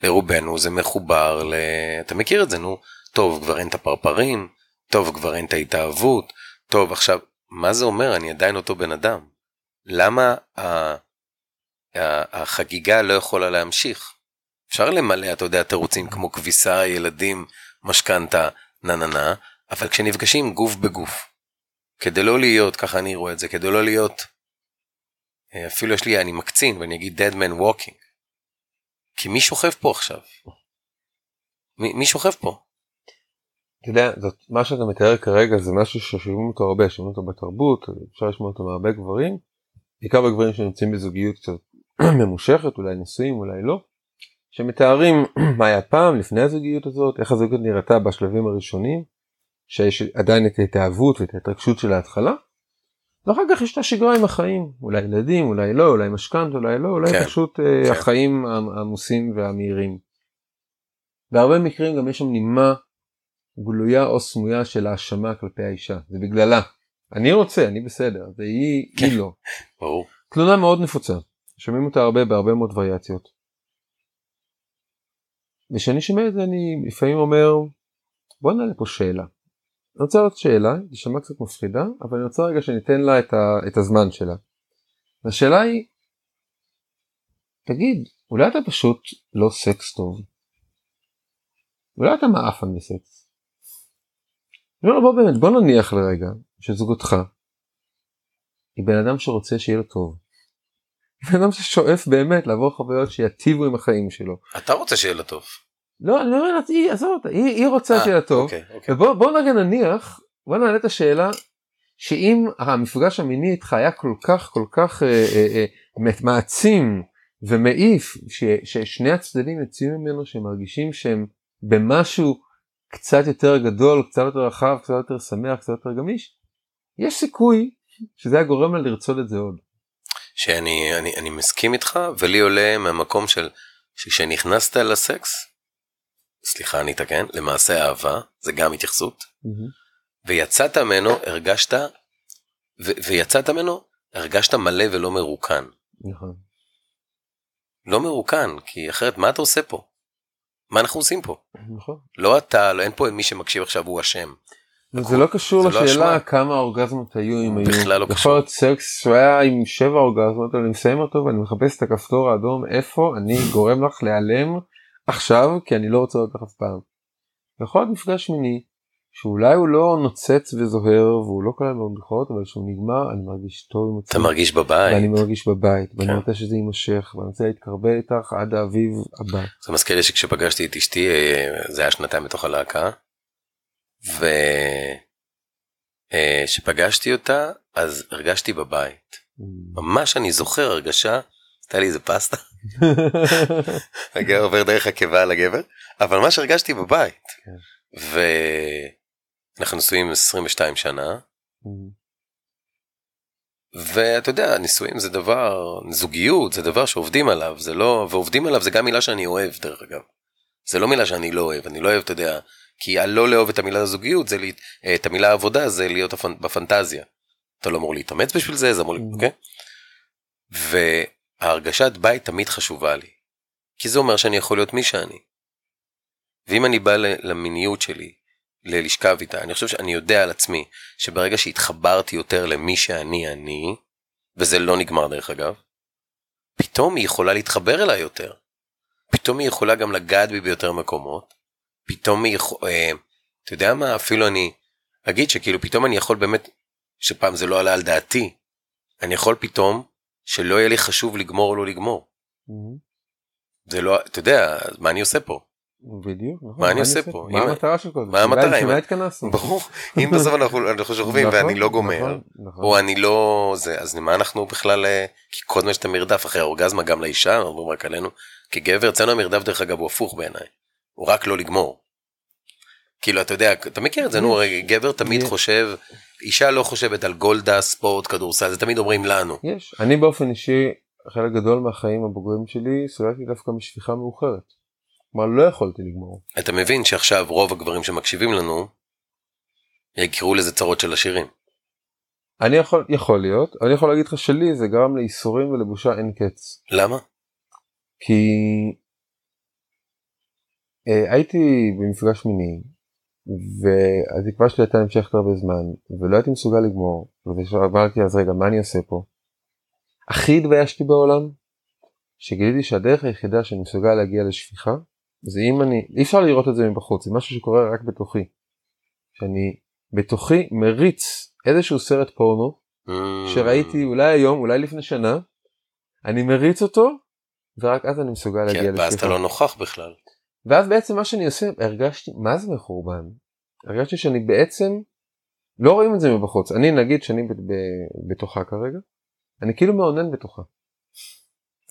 לרובנו זה מחובר ל... אתה מכיר את זה, נו. טוב, כבר אין את הפרפרים, טוב, כבר אין את ההתאהבות, טוב, עכשיו, מה זה אומר? אני עדיין אותו בן אדם. למה ה... החגיגה לא יכולה להמשיך? אפשר למלא, אתה יודע, תירוצים כמו כביסה, ילדים, משכנתה, נה נה נה, אבל כשנפגשים גוף בגוף, כדי לא להיות, ככה אני רואה את זה, כדי לא להיות, אה, אפילו יש לי, אני מקצין ואני אגיד dead man walking. כי מי שוכב פה עכשיו? מי, מי שוכב פה? אתה יודע, זאת, מה שאתה מתאר כרגע זה משהו ששומעים אותו הרבה, שומעים אותו בתרבות, אפשר לשמוע אותו מהרבה גברים, בעיקר בגברים שנמצאים בזוגיות קצת [CLEARS THROAT] ממושכת, אולי נשואים, אולי לא, שמתארים [CLEARS THROAT] מה היה פעם לפני הזוגיות הזאת, איך הזוגיות נראתה בשלבים הראשונים, שיש עדיין את ההתאהבות ואת ההתרגשות של ההתחלה, ואחר כך יש את השגרה עם החיים, אולי ילדים, אולי לא, אולי משכנת, אולי לא, אולי כן, פשוט uh, כן. החיים העמוסים והמהירים. בהרבה מקרים גם יש שם נימה גלויה או סמויה של האשמה כלפי האישה, זה בגללה. אני רוצה, אני בסדר, והיא כן. לא. ברור. תלונה מאוד נפוצה, שומעים אותה הרבה בהרבה מאוד וריאציות. וכשאני שומע את זה אני לפעמים אומר, בוא נעלה פה שאלה. אני רוצה לעלות שאלה, היא שמעה קצת מפחידה, אבל אני רוצה רגע שניתן לה את, ה, את הזמן שלה. והשאלה היא, תגיד, אולי אתה פשוט לא סקס טוב? אולי אתה מעפן בסקס? לא, בוא באמת, בוא נניח לרגע שזוגתך היא בן אדם שרוצה שיהיה לו טוב. בן אדם ששואף באמת לעבור חוויות שיטיבו עם החיים שלו. אתה רוצה שיהיה לו טוב. לא, אני אומר, היא, עזוב אותה, היא, היא רוצה אה, שיהיה טוב. אוקיי, אוקיי. ובוא בוא רגע נניח, בוא נעלה את השאלה, שאם המפגש המיני איתך היה כל כך כל כך אה, אה, אה, מעצים ומעיף, ש, ששני הצדדים יוצאים ממנו שהם מרגישים שהם במשהו קצת יותר גדול, קצת יותר רחב, קצת יותר שמח, קצת יותר גמיש, יש סיכוי שזה היה גורם לה לרצות את זה עוד. שאני אני, אני מסכים איתך, ולי עולה מהמקום של שכשנכנסת לסקס, סליחה אני אתקן, למעשה אהבה, זה גם התייחסות, mm-hmm. ויצאת ממנו, הרגשת, ו- ויצאת ממנו, הרגשת מלא ולא מרוקן. נכון. לא מרוקן, כי אחרת מה אתה עושה פה? מה אנחנו עושים פה? נכון. לא אתה, לא, אין פה מי שמקשיב עכשיו הוא אשם. זה לא קשור לא לשאלה לא כמה אורגזמות היו עם היו. בכלל לא קשור. יכול להיות סקס שהוא היה עם שבע אורגזמות, אני מסיים אותו ואני מחפש את הכפתור האדום, איפה אני גורם לך להיעלם עכשיו כי אני לא רוצה אותך אף פעם. יכול להיות מפגש מיני שאולי הוא לא נוצץ וזוהר והוא לא כלל במדוחות אבל כשהוא נגמר אני מרגיש טוב עם עצמי. אתה מרגיש בבית. ואני מרגיש בבית כן. ואני רוצה שזה יימשך ואני רוצה להתקרבל איתך עד האביב הבא. זה מזכיר לי שכשפגשתי את אשתי אה, זה היה שנתיים בתוך הלהקה. וכשפגשתי אה, אותה אז הרגשתי בבית. Mm. ממש אני זוכר הרגשה עשתה לי איזה פסטה. [LAUGHS] הגר עובר דרך הקיבה לגבר, אבל מה שהרגשתי בבית. כן. ואנחנו נשואים 22 שנה. Mm-hmm. ואתה יודע, נישואים זה דבר, זוגיות זה דבר שעובדים עליו, זה לא, ועובדים עליו זה גם מילה שאני אוהב דרך אגב. זה לא מילה שאני לא אוהב, אני לא אוהב, אתה יודע, כי הלא לאהוב את המילה זוגיות, זה, את המילה עבודה זה להיות בפנטזיה. אתה לא אמור להתאמץ בשביל זה, זה אמור, mm-hmm. אוקיי? ההרגשת בית תמיד חשובה לי, כי זה אומר שאני יכול להיות מי שאני. ואם אני בא למיניות שלי, ללשכב איתה, אני חושב שאני יודע על עצמי שברגע שהתחברתי יותר למי שאני אני, וזה לא נגמר דרך אגב, פתאום היא יכולה להתחבר אליי יותר. פתאום היא יכולה גם לגעת בי ביותר מקומות. פתאום היא יכולה, אה, אתה יודע מה, אפילו אני אגיד שכאילו פתאום אני יכול באמת, שפעם זה לא עלה על דעתי, אני יכול פתאום שלא יהיה לי חשוב לגמור או לא לגמור. Mm-hmm. זה לא, אתה יודע, מה אני עושה פה? בדיוק, נכון. מה אני עושה פה? מה המטרה של כל זה? מה המטרה? אם התכנסנו. ברור, אם בסוף אנחנו [LAUGHS] שוכבים נכון, ואני לא גומר, נכון, או אני לא, זה, אז מה אנחנו בכלל, אה, כי כל הזמן יש את המרדף אחרי האורגזמה גם לאישה, אומרים רק עלינו, כגבר, אצלנו המרדף דרך אגב הוא הפוך בעיניי, הוא רק לא לגמור. כאילו אתה יודע, אתה מכיר את זה, נו, גבר תמיד חושב, אישה לא חושבת על גולדה, ספורט, כדורסל, זה תמיד אומרים לנו. יש, אני באופן אישי, חלק גדול מהחיים הבוגרים שלי, סוללתי דווקא משפיכה מאוחרת. כלומר, לא יכולתי לגמור. אתה מבין שעכשיו רוב הגברים שמקשיבים לנו, יקראו לזה צרות של עשירים. אני יכול יכול להיות אני יכול להגיד לך שלי זה גרם לייסורים ולבושה אין קץ למה? כי הייתי במפגש מיני והתקווה שלי הייתה נמשכת הרבה זמן ולא הייתי מסוגל לגמור ואמרתי אז רגע מה אני עושה פה. הכי התביישתי בעולם שגיליתי שהדרך היחידה שאני מסוגל להגיע לשפיכה זה אם אני אי אפשר לראות את זה מבחוץ זה משהו שקורה רק בתוכי. שאני בתוכי מריץ איזשהו סרט פורנו Mm. שראיתי אולי היום אולי לפני שנה אני מריץ אותו ורק אז אני מסוגל להגיע כן, ואז אתה לשפיכה. לא נוכח בכלל. ואז בעצם מה שאני עושה הרגשתי מה זה מחורבן הרגשתי שאני בעצם לא רואים את זה מבחוץ אני נגיד שאני ב- ב- בתוכה כרגע אני כאילו מאונן בתוכה.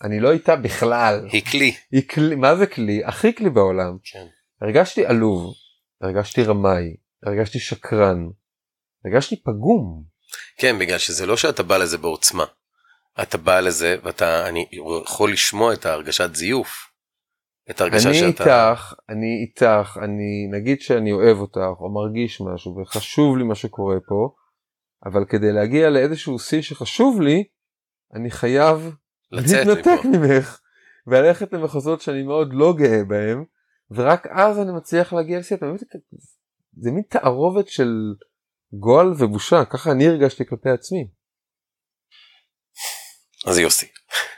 אני לא איתה בכלל היא כלי. היא כלי מה זה כלי הכי כלי בעולם כן. הרגשתי עלוב הרגשתי רמאי הרגשתי שקרן הרגשתי פגום כן, בגלל שזה לא שאתה בא לזה בעוצמה. אתה בא לזה ואתה, אני יכול לשמוע את ההרגשת זיוף. את ההרגשה אני שאתה... איתך אני איתך אני נגיד שאני אוהב אותך או מרגיש משהו וחשוב לי מה שקורה פה אבל כדי להגיע לאיזשהו שיא שחשוב לי אני חייב להתנתק. ממך וללכת למחוזות שאני מאוד לא גאה בהם ורק אז אני מצליח להגיע לשיא אתה מבין? זה מין תערובת של גועל ובושה ככה אני הרגשתי כלפי עצמי. אז יוסי.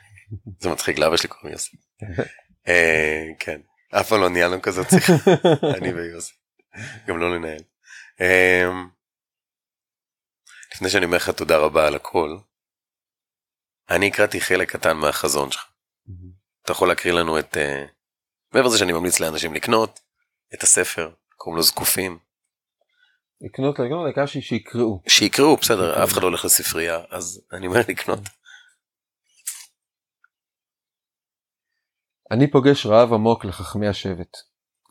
[LAUGHS] זה מצחיק, לאבא שלי קוראים יוסי. [LAUGHS] אה, כן. אף פעם לא ניהלנו כזאת שיחה, [LAUGHS] אני ויוסי. גם לא לנהל. אה, לפני שאני אומר לך תודה רבה על הכל, אני הקראתי חלק קטן מהחזון שלך. אתה יכול להקריא לנו את... אה, מעבר לזה שאני ממליץ לאנשים לקנות את הספר, קוראים לו זקופים. לקנות לקנות העיקר שיקראו. שיקראו, בסדר, אף אחד לא הולך לספרייה, אז אני אומר לקנות. אני פוגש רעב עמוק לחכמי השבט.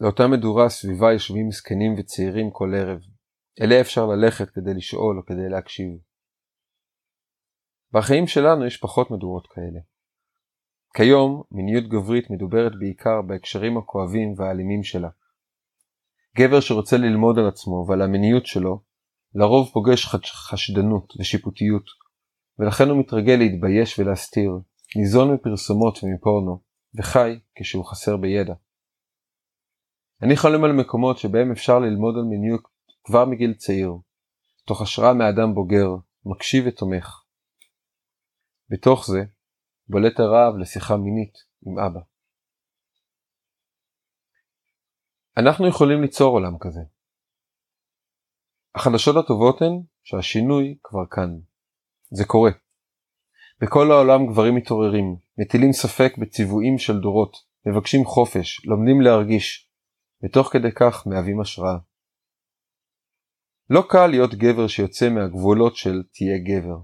לאותה מדורה סביבה יושבים זקנים וצעירים כל ערב. אליה אפשר ללכת כדי לשאול או כדי להקשיב. בחיים שלנו יש פחות מדורות כאלה. כיום מיניות גברית מדוברת בעיקר בהקשרים הכואבים והאלימים שלה. גבר שרוצה ללמוד על עצמו ועל המיניות שלו, לרוב פוגש חש- חשדנות ושיפוטיות, ולכן הוא מתרגל להתבייש ולהסתיר, ניזון מפרסומות ומפורנו, וחי כשהוא חסר בידע. אני חולם על מקומות שבהם אפשר ללמוד על מיניות כבר מגיל צעיר, תוך השראה מאדם בוגר, מקשיב ותומך. בתוך זה בולט הרעב לשיחה מינית עם אבא. אנחנו יכולים ליצור עולם כזה. החדשות הטובות הן שהשינוי כבר כאן. זה קורה. בכל העולם גברים מתעוררים, מטילים ספק בציוויים של דורות, מבקשים חופש, לומדים להרגיש, ותוך כדי כך מהווים השראה. לא קל להיות גבר שיוצא מהגבולות של תהיה גבר.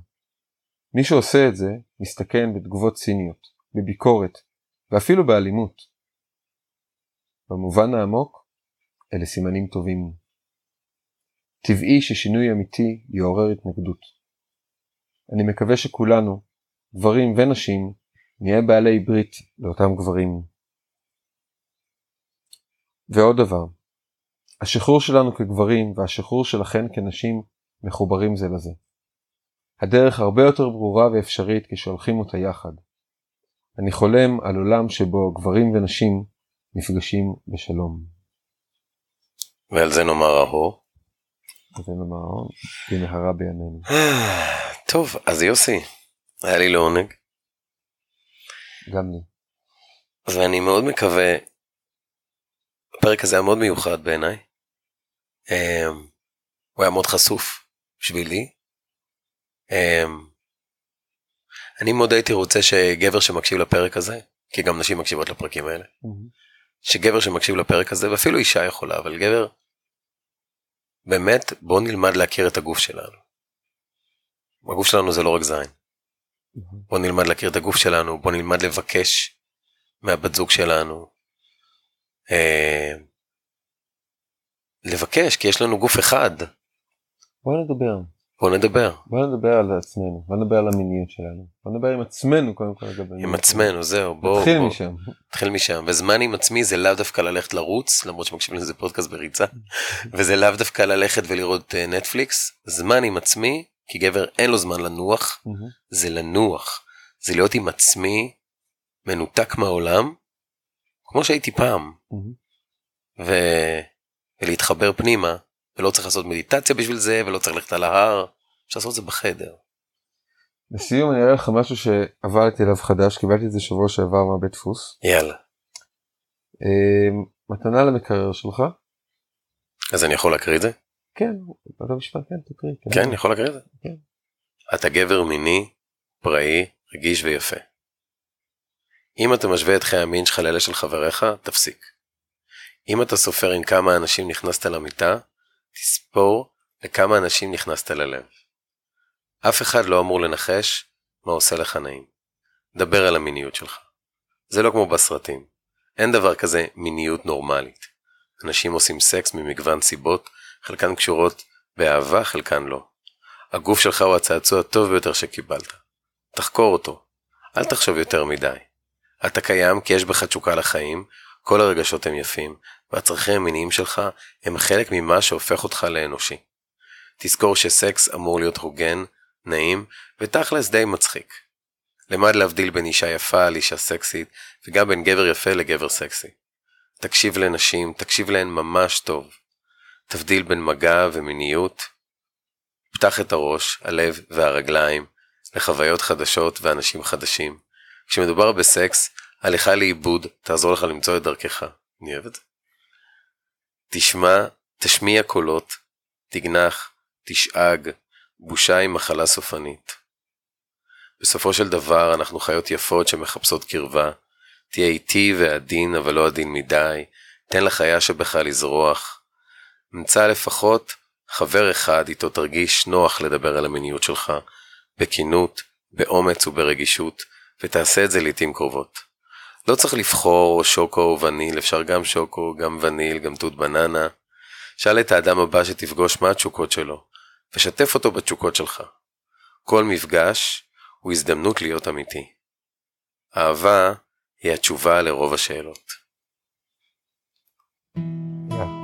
מי שעושה את זה מסתכן בתגובות ציניות, בביקורת, ואפילו באלימות. במובן העמוק, אלה סימנים טובים. טבעי ששינוי אמיתי יעורר התנגדות. אני מקווה שכולנו, גברים ונשים, נהיה בעלי ברית לאותם גברים. ועוד דבר, השחרור שלנו כגברים והשחרור שלכן כנשים מחוברים זה לזה. הדרך הרבה יותר ברורה ואפשרית כשהולכים אותה יחד. אני חולם על עולם שבו גברים ונשים נפגשים בשלום. ועל זה נאמר אהו. זה נאמר, במהרה בימינו. [SIGHS] טוב, אז יוסי, היה לי לעונג, גם לי. ואני מאוד מקווה, הפרק הזה היה מאוד מיוחד בעיניי. אמ, הוא היה מאוד חשוף בשבילי. אמ, אני מאוד הייתי רוצה שגבר שמקשיב לפרק הזה, כי גם נשים מקשיבות לפרקים האלה, שגבר שמקשיב לפרק הזה, ואפילו אישה יכולה, אבל גבר, באמת, בוא נלמד להכיר את הגוף שלנו. הגוף שלנו זה לא רק זין. בוא נלמד להכיר את הגוף שלנו, בוא נלמד לבקש מהבת זוג שלנו. אה, לבקש, כי יש לנו גוף אחד. בוא נדבר. בוא נדבר בוא נדבר על עצמנו. בוא נדבר על המיניות שלנו. בוא נדבר עם עצמנו קודם כל לגבי עם עצמנו, זהו. בוא, נתחיל בוא, משם. נתחיל משם. וזמן עם עצמי זה לאו דווקא ללכת לרוץ, למרות שמקשיבים לזה פודקאסט בריצה, [LAUGHS] וזה לאו דווקא ללכת ולראות אה, נטפליקס. זמן עם עצמי, כי גבר אין לו זמן לנוח, זה לנוח, זה להיות עם עצמי, מנותק מהעולם, כמו שהייתי פעם, ו... ולהתחבר פנימה, ולא צריך לעשות מדיטציה בשביל זה, ולא צריך ללכת על ההר, אפשר לעשות את זה בחדר. לסיום אני אראה לך משהו שעברתי אליו חדש, קיבלתי את זה שבוע שעבר מהבית דפוס. יאללה. אמ, מתנה למקרר שלך. אז אני יכול להקריא את זה? כן, אתה משפט, כן, תקריא. כן, אני יכול להקריא את זה? כן. אתה גבר מיני, פראי, רגיש ויפה. אם אתה משווה את חיי המין שלך לאלה של חבריך, תפסיק. אם אתה סופר עם כמה אנשים נכנסת למיטה, תספור לכמה אנשים נכנסת ללב. אף אחד לא אמור לנחש מה עושה לך נעים. דבר על המיניות שלך. זה לא כמו בסרטים. אין דבר כזה מיניות נורמלית. אנשים עושים סקס ממגוון סיבות, חלקן קשורות באהבה, חלקן לא. הגוף שלך הוא הצעצוע הטוב ביותר שקיבלת. תחקור אותו. אל תחשוב יותר מדי. אתה קיים כי יש בך תשוקה לחיים, כל הרגשות הם יפים, והצרכים המיניים שלך הם חלק ממה שהופך אותך לאנושי. תזכור שסקס אמור להיות הוגן, נעים, ותכלס די מצחיק. למד להבדיל בין אישה יפה לאישה סקסית, וגם בין גבר יפה לגבר סקסי. תקשיב לנשים, תקשיב להן ממש טוב. תבדיל בין מגע ומיניות. פתח את הראש, הלב והרגליים לחוויות חדשות ואנשים חדשים. כשמדובר בסקס, הליכה לאיבוד תעזור לך למצוא את דרכך. אני אוהב את זה. תשמע, תשמיע קולות, תגנח, תשאג, בושה היא מחלה סופנית. בסופו של דבר אנחנו חיות יפות שמחפשות קרבה. תהיה איטי ועדין אבל לא עדין מדי, תן לחיה שבך לזרוח. מצא לפחות חבר אחד איתו תרגיש נוח לדבר על המיניות שלך, בכנות, באומץ וברגישות, ותעשה את זה לעיתים קרובות. לא צריך לבחור שוקו או וניל, אפשר גם שוקו, גם וניל, גם תות בננה. שאל את האדם הבא שתפגוש מה התשוקות שלו, ושתף אותו בתשוקות שלך. כל מפגש הוא הזדמנות להיות אמיתי. אהבה היא התשובה לרוב השאלות.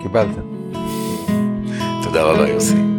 קיבלת. תודה רבה יוסי.